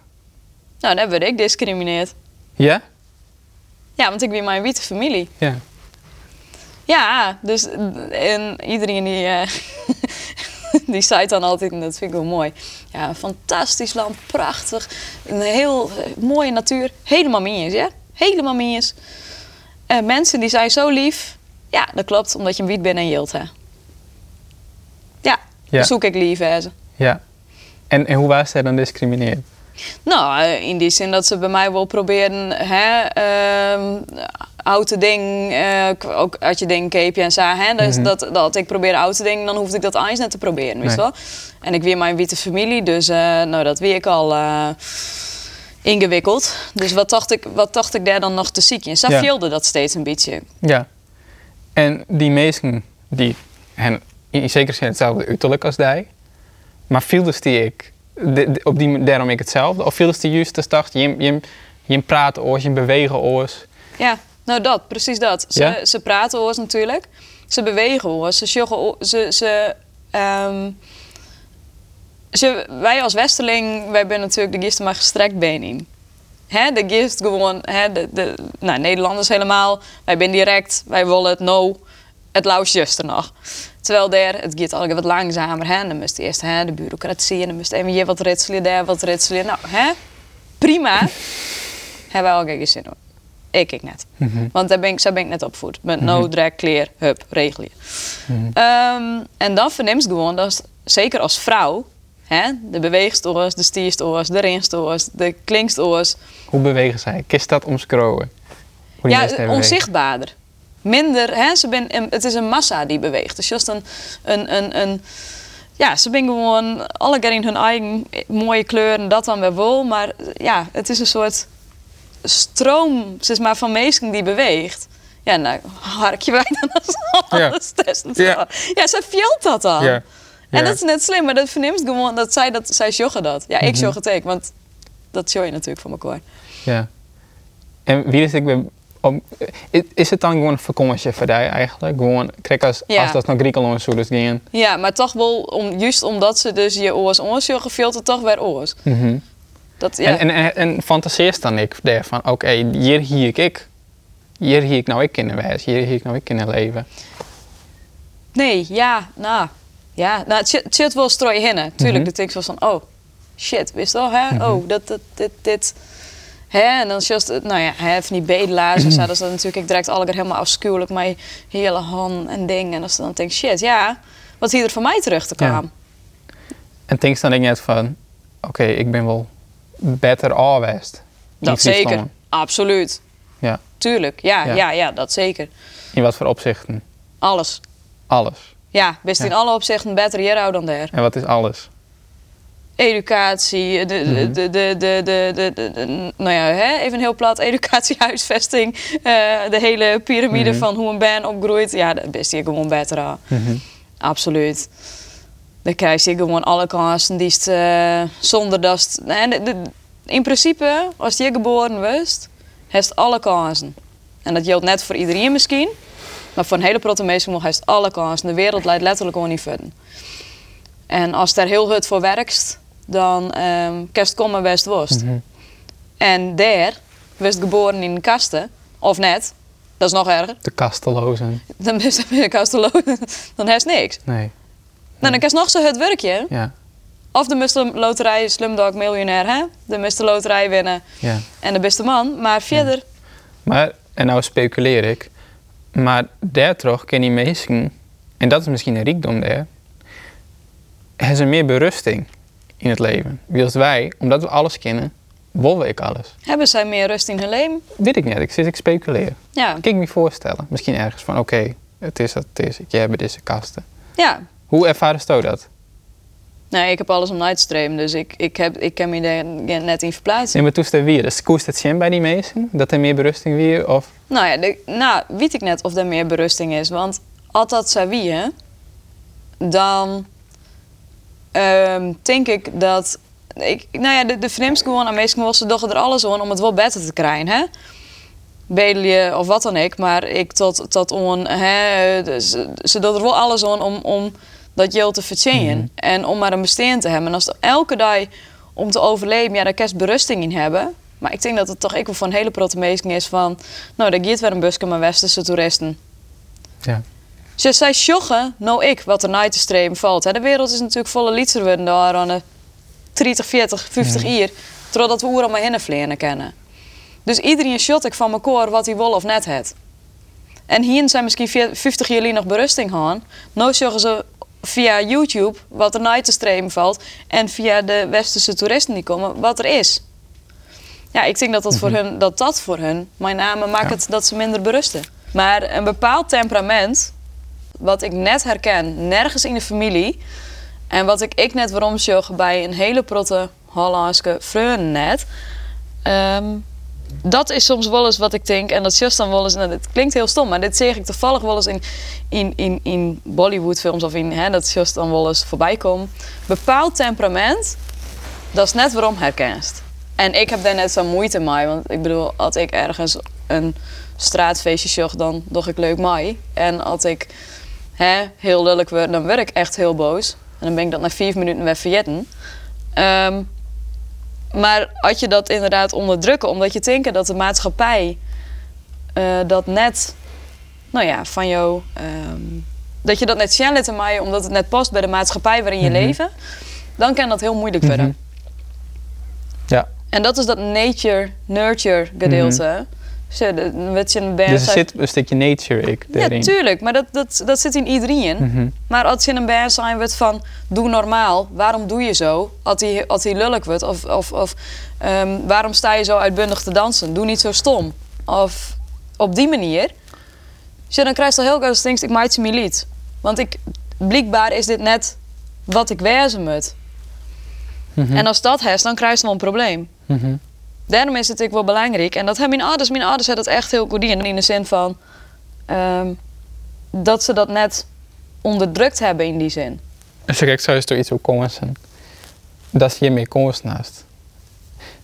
E: Nou, dan word ik discrimineerd.
I: Ja?
E: Ja, want ik ben mijn witte familie.
I: Ja.
E: Ja, dus en iedereen die, eh, die zei dan altijd, en dat vind ik wel mooi. Ja, een fantastisch land, prachtig, een heel eh, mooie natuur. Helemaal miens, ja? Helemaal miens. Eh mensen die zijn zo lief. Ja, dat klopt, omdat je een wiet bent en jilt, hè? Ja, zoek ik lief, hè?
I: ja. En, en hoe was zij dan discrimineerd?
E: Nou, eh, in die zin dat ze bij mij wel proberen hè, ehm, oude ding, eh, ook als je dingen keep en zo, hè, dus
I: Mhm.
E: dat, dat ik probeer oude dingen, dan hoefde ik dat eens net te proberen, weet je
I: Nee.
E: wel. En ik weer mijn witte familie, dus eh, nou, dat weer ik al ingewikkeld. Dus wat dacht, ik, wat dacht ik daar dan nog te ziek in? Zo
I: Ja.
E: viel dat steeds een beetje.
I: Ja. En die mensen die hen in zekere zin hetzelfde uiterlijk als die, maar viel dus die ik de- de- op die daarom ik hetzelfde, of viel dus die juist als dacht je je je praat oors, je bewegen oors.
E: Ja, nou dat, precies dat. Ze,
I: Ja?
E: ze praten oors natuurlijk. Ze bewegen oors. Ze joggen Ze, ze, ehm, ze, wij als Westerling, wij zijn natuurlijk de gisten maar gestrekt been in. Hè, de gist gewoon, hè, de, de, nou, Nederlanders helemaal. Wij zijn direct, wij willen het no. Het lauwt juist er nog. Terwijl daar, het gaat al wat langzamer. Hè? Dan moest eerst hè, de bureaucratie en dan moest even hier wat ritselen, daar wat ritselen. Nou, hè? prima. Hebben wij al geen zin in. Ik, ik net. Want daar ben ik, zo ben ik net opgevoed. Met no, drag, kleer, hup, regel je. Ehm, en dan verneemt gewoon dat, zeker als vrouw, hè, de beweegstoors, de stierstoors, de renstoors, de klinkstoors,
I: Hoe bewegen zij? Kist dat die
E: ja, onzichtbaarder. Minder, hè, ze ben, het is een massa die beweegt. Dus just een, een, een, een ja, ze zijn gewoon alle in hun eigen mooie kleuren, dat dan weer wel. Maar ja, het is een soort stroom zeg maar, van mensen die beweegt. Ja, nou, harkje wij dan als
I: Ja.
E: alles testen.
I: Ja.
E: Ja, zij valt dat dan.
I: Ja.
E: En
I: Ja.
E: dat is net slim, maar dat verneemt gewoon dat zij, dat, zij joggen dat. Ja, ik
I: Mhm.
E: jog het ook, want dat show je natuurlijk van elkaar.
I: Ja. En wie is ik ben is- het dan gewoon een jou eigenlijk? Gewoon, kijk als,
E: Ja.
I: als dat naar Griekenland zou dus gaan.
E: Ja, maar toch wel, om, juist omdat ze dus je oors veelt het toch weer oors.
I: Mhm.
E: Dat, ja.
I: En, en, en, fantaseert dan ik daarvan, oké, hier hier ik ik. Hier hier ik nou ik kunnen wijzen, hier hier ik nou ik kunnen leven.
E: Nee, ja, nou. Ja, nou, het zit- wel strooi hinnen. Tuurlijk,
I: Mhm.
E: denk ik wel van, oh, shit, wist wel, hè? Oh, dat, dat, dit, dit. Hè? En dan just, nou ja, hè, van die bedelaars en zo, dat is dan natuurlijk ik direct alle keer helemaal afschuwelijk met hele hand en dingen. En als dan denk shit, ja, wat hier er van mij terug te
I: Ja.
E: komen.
I: En denk dan ik net van, oké, ik ben wel afwest. in
E: Dat zeker, absoluut.
I: Ja.
E: Tuurlijk, ja,
I: Ja.
E: ja. ja, dat zeker.
I: In wat voor opzichten?
E: Alles.
I: Alles.
E: Ja, best
I: Ja.
E: in alle opzichten beter hier dan daar.
I: En wat is alles?
E: Educatie, de, de,
I: Mhm.
E: de, de, de, de, de, de- de- nou ja, hè, even heel plat, educatie, huisvesting, eh, de hele piramide
I: Mhm.
E: van hoe een band opgroeit. Ja, dat is hier gewoon beter aan. Absoluut. Dan krijg je gewoon alle kansen die het, eh, zonder dat het- in principe, als je geboren was, heeft alle kansen. En dat geldt net voor iedereen misschien, maar voor een hele protte mensen heeft alle kansen. De wereld leidt letterlijk gewoon niet verder. En als je daar heel hard voor werkt, dan ehm kerst komen best worst.
I: Mhm.
E: En daar was geboren in kasten, of net, dat is nog erger.
I: De kastelozen.
E: Dan ben je kasteloos, dan heb je niks.
I: Nee.
E: Nou, dan kan je nog zo het werkje.
I: Ja.
E: Of de beste loterij Slumdog Miljonair, hè? De loterij winnen
I: ja.
E: en de beste man. Maar verder,
I: Maar, en nou speculeer ik, maar daar toch ken die mensen, en dat is misschien een rijkdom daar, hebben ze meer berusting in het leven. Wils wij, omdat we alles kennen, willen ik alles.
E: hebben zij meer rust in hun leven?
I: Weet ik niet, ik zit ik speculeer.
E: Ja.
I: Kan ik me voorstellen. Misschien ergens van, oké, het is wat het is, ik heb deze kasten.
E: ja.
I: Hoe ervaren je dat?
E: Nee, ik heb alles om uit te streamen, dus ik, ik, heb, ik kan me daar net in verplaatsen.
I: Nee, maar toen er weer, dus koest het zien bij die mensen? Dat er meer berusting weer? Of,
E: Nou ja, de, nou, weet ik net of er meer berusting is. Want als dat zou wie, dan ehm, denk ik dat... Ik, nou ja, de, de vreemdste gewoon aan meesten wel, ze doen er alles aan om het wel beter te krijgen, hè? Bedelje of wat dan ook, maar ik tot, tot on, hè, dus, ze doen er wel alles aan om, om dat geld te verdienen. En om maar een bestaan te hebben. En als elke dag om te overleven, ja, daar je berusting in hebben. Maar ik denk dat het toch ook wel een hele protte is van... Nou, daar gaat weer een busje met westerse toeristen.
I: ja.
E: Ze zij joggen, nou ik, wat er naar te streven valt. Hè. De wereld is natuurlijk volle liedser worden daar aan de 30, 40, 50 jaar. Totdat we oer allemaal hinnenvleeren kennen. Dus iedereen shot ik van mijn koor wat hij wil of net het. En hier zijn misschien 50 jaar nog berusting gaan. Nou zeggen ze via YouTube wat er naar te streven valt. En via de westerse toeristen die komen, wat er is. ja, ik denk dat dat, voor hun, dat, dat voor hun, mijn name, maakt het dat ze minder berusten. Maar een bepaald temperament, wat ik net herken, nergens in de familie. En wat ik, ik net waarom zag bij een hele protte Hollandse vreun net. ehm, dat is soms wel eens wat ik denk. En dat is dan wel eens. En het klinkt heel stom, maar dit zeg ik toevallig wel eens in, in, in, in Bollywoodfilms. Of in hè, dat is dan wel eens voorbij. Bepaald temperament, dat is net waarom herkenst. En ik heb daar net zo moeite mee. Want ik bedoel, als ik ergens een straatfeestje zag, dan doch ik leuk mee. En als ik hè, heel lullig word, dan word ik echt heel boos. En dan ben ik dat na vier minuten weer vergeten. Ehm, maar als je dat inderdaad onderdrukken, omdat je denkt dat de maatschappij eh, dat net, nou ja, van jou, ehm, dat je dat net zien laten maaien omdat het net past bij de maatschappij waarin je
I: Mhm.
E: leven, dan kan dat heel moeilijk worden.
I: Mhm. Ja.
E: En dat is dat nature-nurture gedeelte. Zo, je een
I: Dus er zit een stukje nature ik
E: ja, tuurlijk, maar dat, dat, dat zit in iedereen.
I: Mhm.
E: Maar als je een band zijn wordt van doe normaal, waarom doe je zo? Als hij, als hij lullig wordt, of, of, of ehm, waarom sta je zo uitbundig te dansen? Doe niet zo stom. Of op die manier. Dus dan krijg je al heel gauw stinks, ik maak me lied. Want ik, blijkbaar is dit net wat ik wezen moet.
I: Mhm.
E: En als dat is, dan krijg je wel een probleem.
I: Mhm.
E: Daarom is het natuurlijk wel belangrijk. En dat hebben mijn ouders, mijn ouders hebben dat echt heel goed in. In de zin van ehm, dat ze dat net onderdrukt hebben in die zin.
I: Dus ik zou door iets op konsen. Dat je hiermee konst naast.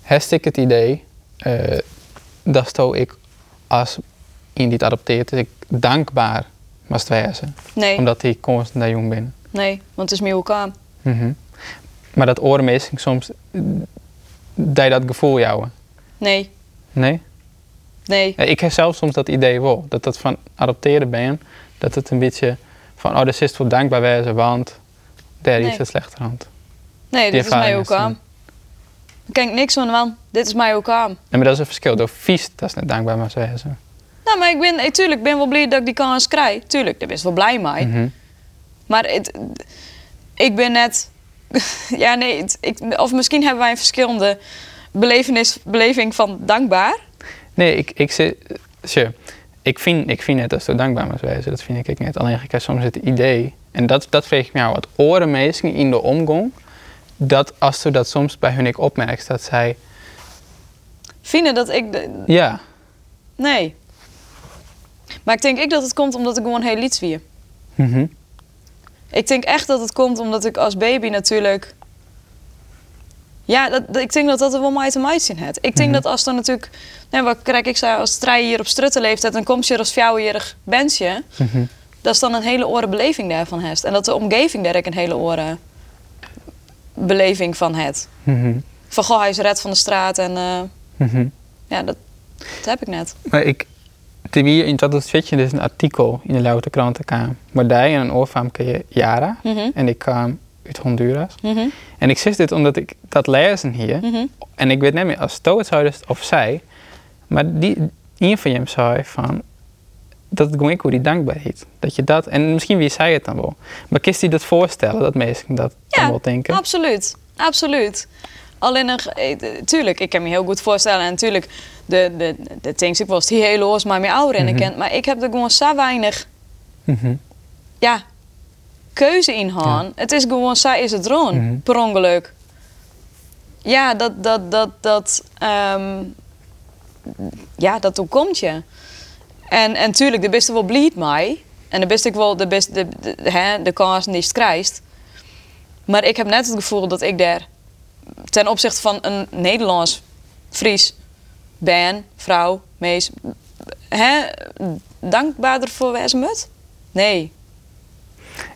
I: Heb ik het idee eh, dat ik als in die adopteert, ik dankbaar moest wezen.
E: Nee,
I: Omdat die konst daar jong ben.
E: nee, want het is meer elkaar.
I: Mhm. Maar dat oormeesting soms, eh, dat gevoel jouwen.
E: Nee,
I: Nee?
E: nee.
I: Ik heb zelf soms dat idee wel. Dat dat van adopteren ben, dat het een beetje van, oh, dat is voor dankbaar wezen, want daar
E: Nee.
I: is het slechterhand.
E: Nee, dit is mij ook
I: is
E: aan. Daar kan ik niks van, man. Dit is mij ook aan.
I: Nee, maar dat is een verschil. Door vies, dat is net dankbaar maar wezen.
E: Nou, maar ik ben, eh, tuurlijk, ben wel blij dat ik die kans krijg. Tuurlijk, daar ben ik wel blij mee.
I: Mhm.
E: Maar het, ik ben net... ja, nee, het- ik, of misschien hebben wij een verschillende belevenis, beleving van dankbaar.
I: Nee, ik, ik, ik, vind, ik vind net dat ze dankbaar moet wezen. Dat vind ik net. Alleen ik heb soms het idee, en dat, dat vreeg ik jou, wat orenmeesting in de omgang, dat als ze dat soms bij hun ik opmerkt, dat zij,
E: Vinden dat ik... de-
I: ja,
E: nee. Maar ik denk ik dat het komt omdat ik gewoon heel lied wie.
I: mhm,
E: Ik denk echt dat het komt omdat ik als baby natuurlijk. Ja, dat, dat- ik denk dat dat er wel mij te maken heeft. Ik denk
I: Mhm.
E: dat als dan natuurlijk. Nee, wat krijg ik zei, als strijd hier op struttenleeftijd, dan komt je er als vrouwenjerig bensje.
I: mhm.
E: Dat is dan een hele oren beleving daarvan heeft. En dat de omgeving daar ook een hele oren beleving van heeft.
I: mhm,
E: Van goh, hij is red van de straat en eh,
I: mhm.
E: ja, dat, dat heb ik net.
I: Maar ik, wie in dat switchen dus een artikel in de Louter Krant kwam, waar jij en een oorfaamke Jara,
E: Mhm,
I: en ik kwam uit Honduras.
E: mhm,
I: En ik zeg dit omdat ik dat lezen hier,
E: mhm.
I: En ik weet niet meer als Sto het zou dus of zij, maar die, een van hem zei van dat het gewoon ik hoe die dankbaarheid. Dat je dat, en misschien wie zei het dan wel, maar kist hij dat voorstellen dat mensen dat dan wel denken?
E: Absoluut, absoluut. Alleen nog, eh, tuurlijk, ik kan me heel goed voorstellen. En natuurlijk, de, de, de things, ik was die hele oors maar meer ouder in
I: Mhm.
E: kent. Maar ik heb er gewoon zo weinig,
I: Mhm.
E: ja, keuze in gaan. Het is gewoon, zo is het gewoon,
I: Mhm.
E: per ongeluk. Ja, dat, dat, dat, dat, ehm, ja, dat komt je. En, en tuurlijk, de beste wel bleed mij. En de beste ik wel, de beste, de, de, hè, de kans niet krijgt. Maar ik heb net het gevoel dat ik daar ten opzichte van een Nederlands, Fries, ben, vrouw, mees, hè, dankbaarder voor wezen? Nee.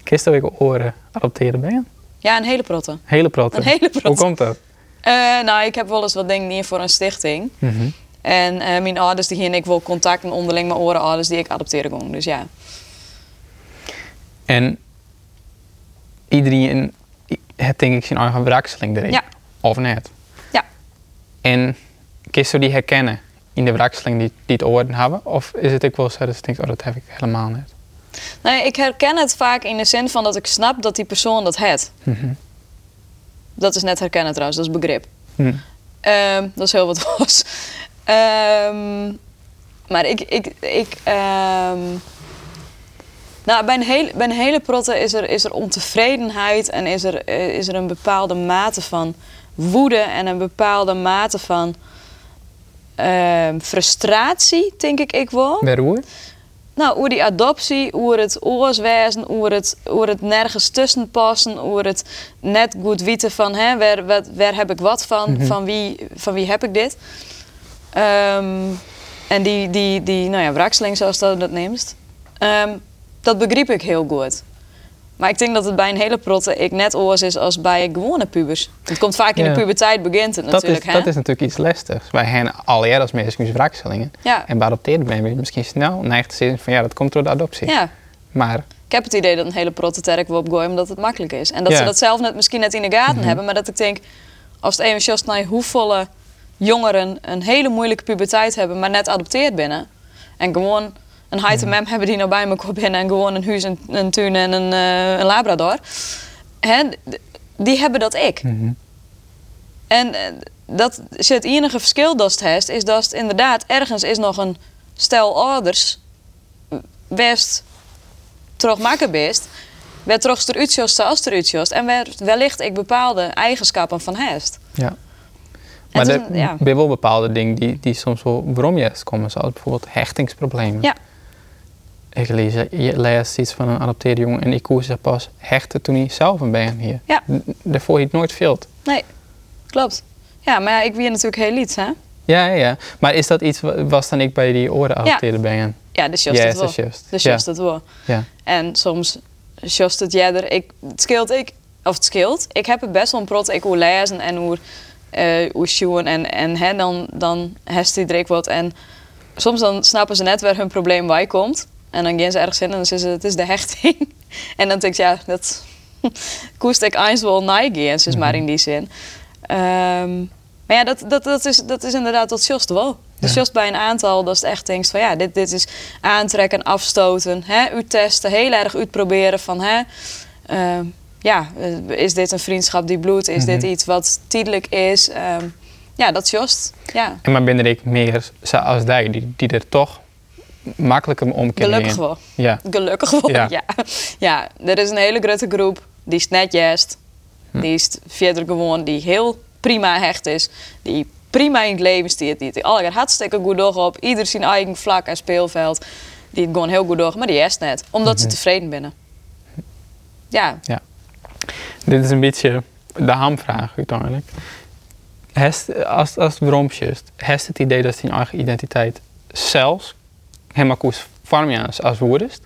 I: Kist dat ik oren adopteren ben je?
E: Ja, een hele protte.
I: Hele protte.
E: Een hele protte.
I: Hoe komt dat?
E: Eh, nou, ik heb wel eens wat dingen neer voor een stichting.
I: Mhm.
E: En eh, mijn ouders die en ik wil contact en onderling mijn oren ouders die ik adopteren kon. Dus ja.
I: En iedereen heeft denk ik zijn eigen wrakseling erin.
E: Ja.
I: Of net.
E: Ja.
I: En kist je die herkennen in de wrakseling die, die het oren hebben? Of is het ook wel zo dat je denkt, oh dat heb ik helemaal niet?
E: Nee, ik herken het vaak in de zin van dat ik snap dat die persoon dat het.
I: Mhm.
E: Dat is net herkennen trouwens, dat is begrip.
I: Hm.
E: Ehm, dat is heel wat was. Ehm, maar ik, ik, ik ehm, nou, bij een hele, bij een hele protte is er, is er ontevredenheid en is er, eh, is er een bepaalde mate van woede en een bepaalde mate van ehm, frustratie, denk ik ik wel.
I: Bij roer?
E: Nou, hoe die adoptie, hoe het oorswezen, hoe het, hoe het nergens tussen passen, hoe het net goed weten van hè, waar, wat, waar heb ik wat van,
I: Mhm.
E: van, wie, van wie heb ik dit. Ehm, en die, die, die nou ja, wrakseling zoals dat dat neemt, ehm, dat begreep ik heel goed. Maar ik denk dat het bij een hele protte ik net oors is als bij gewone pubers. Het komt vaak in
I: Ja.
E: de puberteit begint het
I: Dat is,
E: natuurlijk. hè?
I: dat is natuurlijk iets lastigs. Wij hebben al eerder als mensen wrakselingen.
E: Ja.
I: En bij adopteerd ben je misschien snel neigt te zeggen van ja, dat komt door de adoptie.
E: ja.
I: Maar
E: Ik heb het idee dat een hele protte terk wil opgooien omdat het makkelijk is. En dat
I: Ja.
E: ze dat zelf net, misschien net in de gaten
I: Mhm.
E: hebben. Maar dat ik denk, als het even just naar hoeveelste jongeren een hele moeilijke puberteit hebben, maar net adopteerd binnen. En gewoon een height mem hebben die nou bij elkaar binnen en gewoon een huis, een, een tuin en een, eh, een labrador. Hè, die hebben dat ik.
I: Mhm.
E: En eh, dat is het enige verschil dat het heeft, is dat het inderdaad ergens is nog een stel ouders best terug maken best, waar terug eruit als eruit en wellicht ik bepaalde eigenschappen van heeft.
I: ja. Maar
E: het
I: er
E: ja.
I: zijn wel bepaalde dingen die, die soms wel waarom juist komen. Zoals bijvoorbeeld hechtingsproblemen.
E: Ja.
I: Ik lees, je leest iets van een adopteerde jongen en ik koos zich pas hechten toen hij zelf een ben hier.
E: Ja.
I: Daarvoor hij het nooit vilt.
E: Nee, klopt. Ja, maar ja, ik wie natuurlijk heel iets, hè?
I: Ja, ja, ja. Maar is dat iets wa- was dan ik bij die oren adopteerde ben?
E: Ja, dus just
I: Ja,
E: het wel.
I: juist.
E: Dus
I: Ja.
E: just het wel.
I: Ja.
E: En soms just het jeder. Ik, het scheelt ik, of het scheelt. Ik heb het best wel een prot. Ik hoe lezen en hoe, eh hoe en, en hè, dan, dan heeft iedereen wat. En soms dan snappen ze net waar hun probleem bij komt. En dan gaan ze ergens in en dan zeggen ze, het is de hechting. en dan denk ik, ja, dat koest ik eens wel nagaan, is maar in die zin. Ehm, maar ja, dat, dat, dat, is, dat is inderdaad dat just wel. Dus
I: Ja.
E: just bij een aantal, dat is echt denkt van ja, dit, dit is aantrekken, afstoten, hè, u testen, heel erg uitproberen van hè, ehm, ja, eh, is dit een vriendschap die bloedt, is dit
I: Mhm.
E: iets wat tijdelijk is? Ehm, ja, dat is. Ja,
I: En maar ben ik meer zoals die, die, die er toch makkelijker om
E: gelukkig wel.
I: Ja.
E: Gelukkig wel,
I: Ja.
E: ja. ja. er is een hele grote groep die is net juist.
I: Hm.
E: Die is verder gewoon, die heel prima hecht is. Die prima in het leven stiert. Die het alle hartstikke goed door op. Ieder zijn eigen vlak en speelveld. Die het gewoon heel goed door, maar die is net. Omdat ze
I: Mhm.
E: tevreden binnen. Ja,
I: Dit is een beetje de hamvraag uiteindelijk. Hest, als, als het just, heeft het idee dat je eigen identiteit zelfs helemaal koers vormen als, als woordest?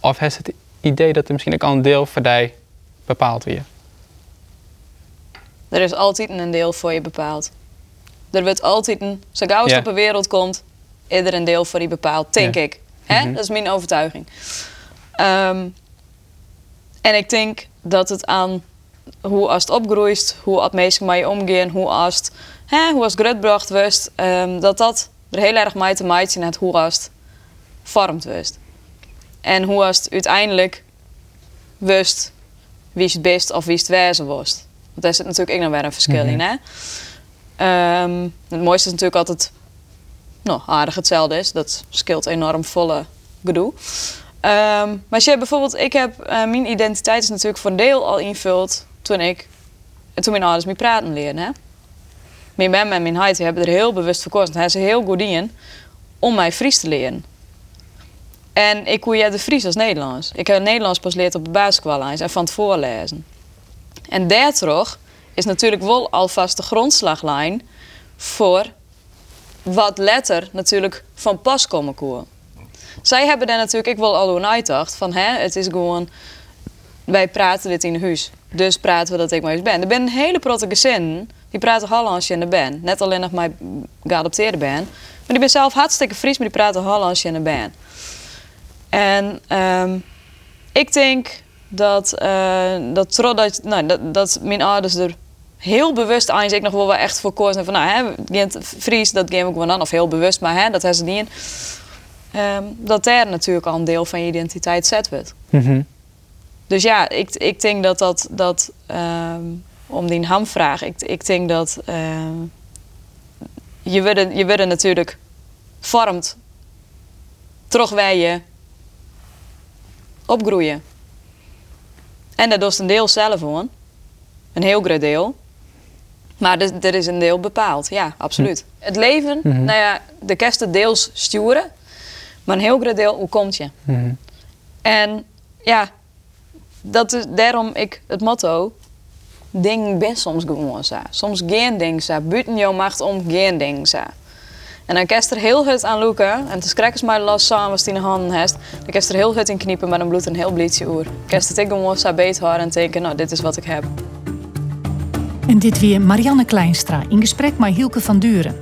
I: Of heeft het idee dat er misschien ook al een deel voor die bepaald weer?
E: er is altijd een deel voor je bepaald. Er wordt altijd een, zo gauw als
I: Ja.
E: het op de wereld komt, is er een deel voor je bepaald, denk
I: Ja.
E: ik. Hè?
I: Mhm.
E: Dat is mijn overtuiging. Ehm, en ik denk dat het aan hoe als het opgroeit, hoe het mensen met je omgaan, hoe als het, hè, hoe als het grootbracht wordt, ehm, dat dat er heel erg mee te maken heeft hoe als het vormt wordt. En hoe als het uiteindelijk wist wie het best of wie het wezen was. Want daar zit natuurlijk ook nog weer een verschil in. Hè? Ehm, het mooiste is natuurlijk altijd nou, aardig hetzelfde is. Dat scheelt enorm volle gedoe. Ehm, maar als je bijvoorbeeld, ik heb eh, mijn identiteit is natuurlijk voor een deel al invuld toen ik toen mijn ouders me praten leren. Hè? Mijn mem en mijn heid hebben er heel bewust voor gekozen. Hij is heel goed in om mij Fries te leren. En ik hoe jij de Fries als Nederlands. Ik heb Nederlands pas geleerd op de basisschoollijst en van het voorlezen. En daardoor is natuurlijk wel alvast de grondslaglijn voor wat letter natuurlijk van pas komen koer. Zij hebben daar natuurlijk ik wel al over nagedacht van hè, het is gewoon wij praten dit in huis. Dus praten we dat ik maar eens ben. Er zijn een hele protte gezinnen die praten Hollands in de ben. Net alleen nog maar geadopteerde ben. Maar die ben zelf hartstikke Fries, maar die praten Hollands in de ben. En ehm, ik denk dat, eh dat, totdat, nou, dat, dat mijn ouders er heel bewust aan ik nog wel wel echt voor kozen van nou hè, Fries dat game ik gewoon aan of heel bewust maar hè, dat hebben ze niet in. Ehm, dat daar natuurlijk al een deel van je identiteit zet wordt. Dus ja, ik, ik denk dat dat, dat ehm, om die hamvraag, ik, ik denk dat, je wordt, je natuurlijk vormt terug waar je opgroeien. En dat doet een deel zelf gewoon. Een heel groot deel. Maar er, er is een deel bepaald, ja, absoluut. Het leven,
I: Mhm.
E: nou ja, de kerst deels sturen. Maar een heel groot deel, hoe komt je?
I: Mhm.
E: En ja, dat is daarom ik het motto. Ding ben soms gewoon zo. Soms geen ding zo. Buiten jouw macht om geen ding zo. En dan kerst er heel goed aan loeken. En het is krekkers maar los samen als die in de handen heeft. Dan kerst er heel goed in kniepen, maar dan bloedt een heel blietje oer. Kerst het ik gewoon zo beet houden en denken, nou dit is wat ik heb.
B: En dit weer Marianne Kleinstra in gesprek met Hielke van Duren.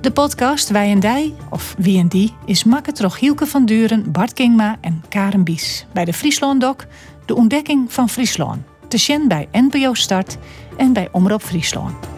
B: De podcast Wij en Dij, of Wie en Die, is makken door Hielke van Duren, Bart Kingma en Karen Bies. Bij de Friesland Doc, de ontdekking van Friesland. Te zien bij NPO Start en bij Omroep Friesland.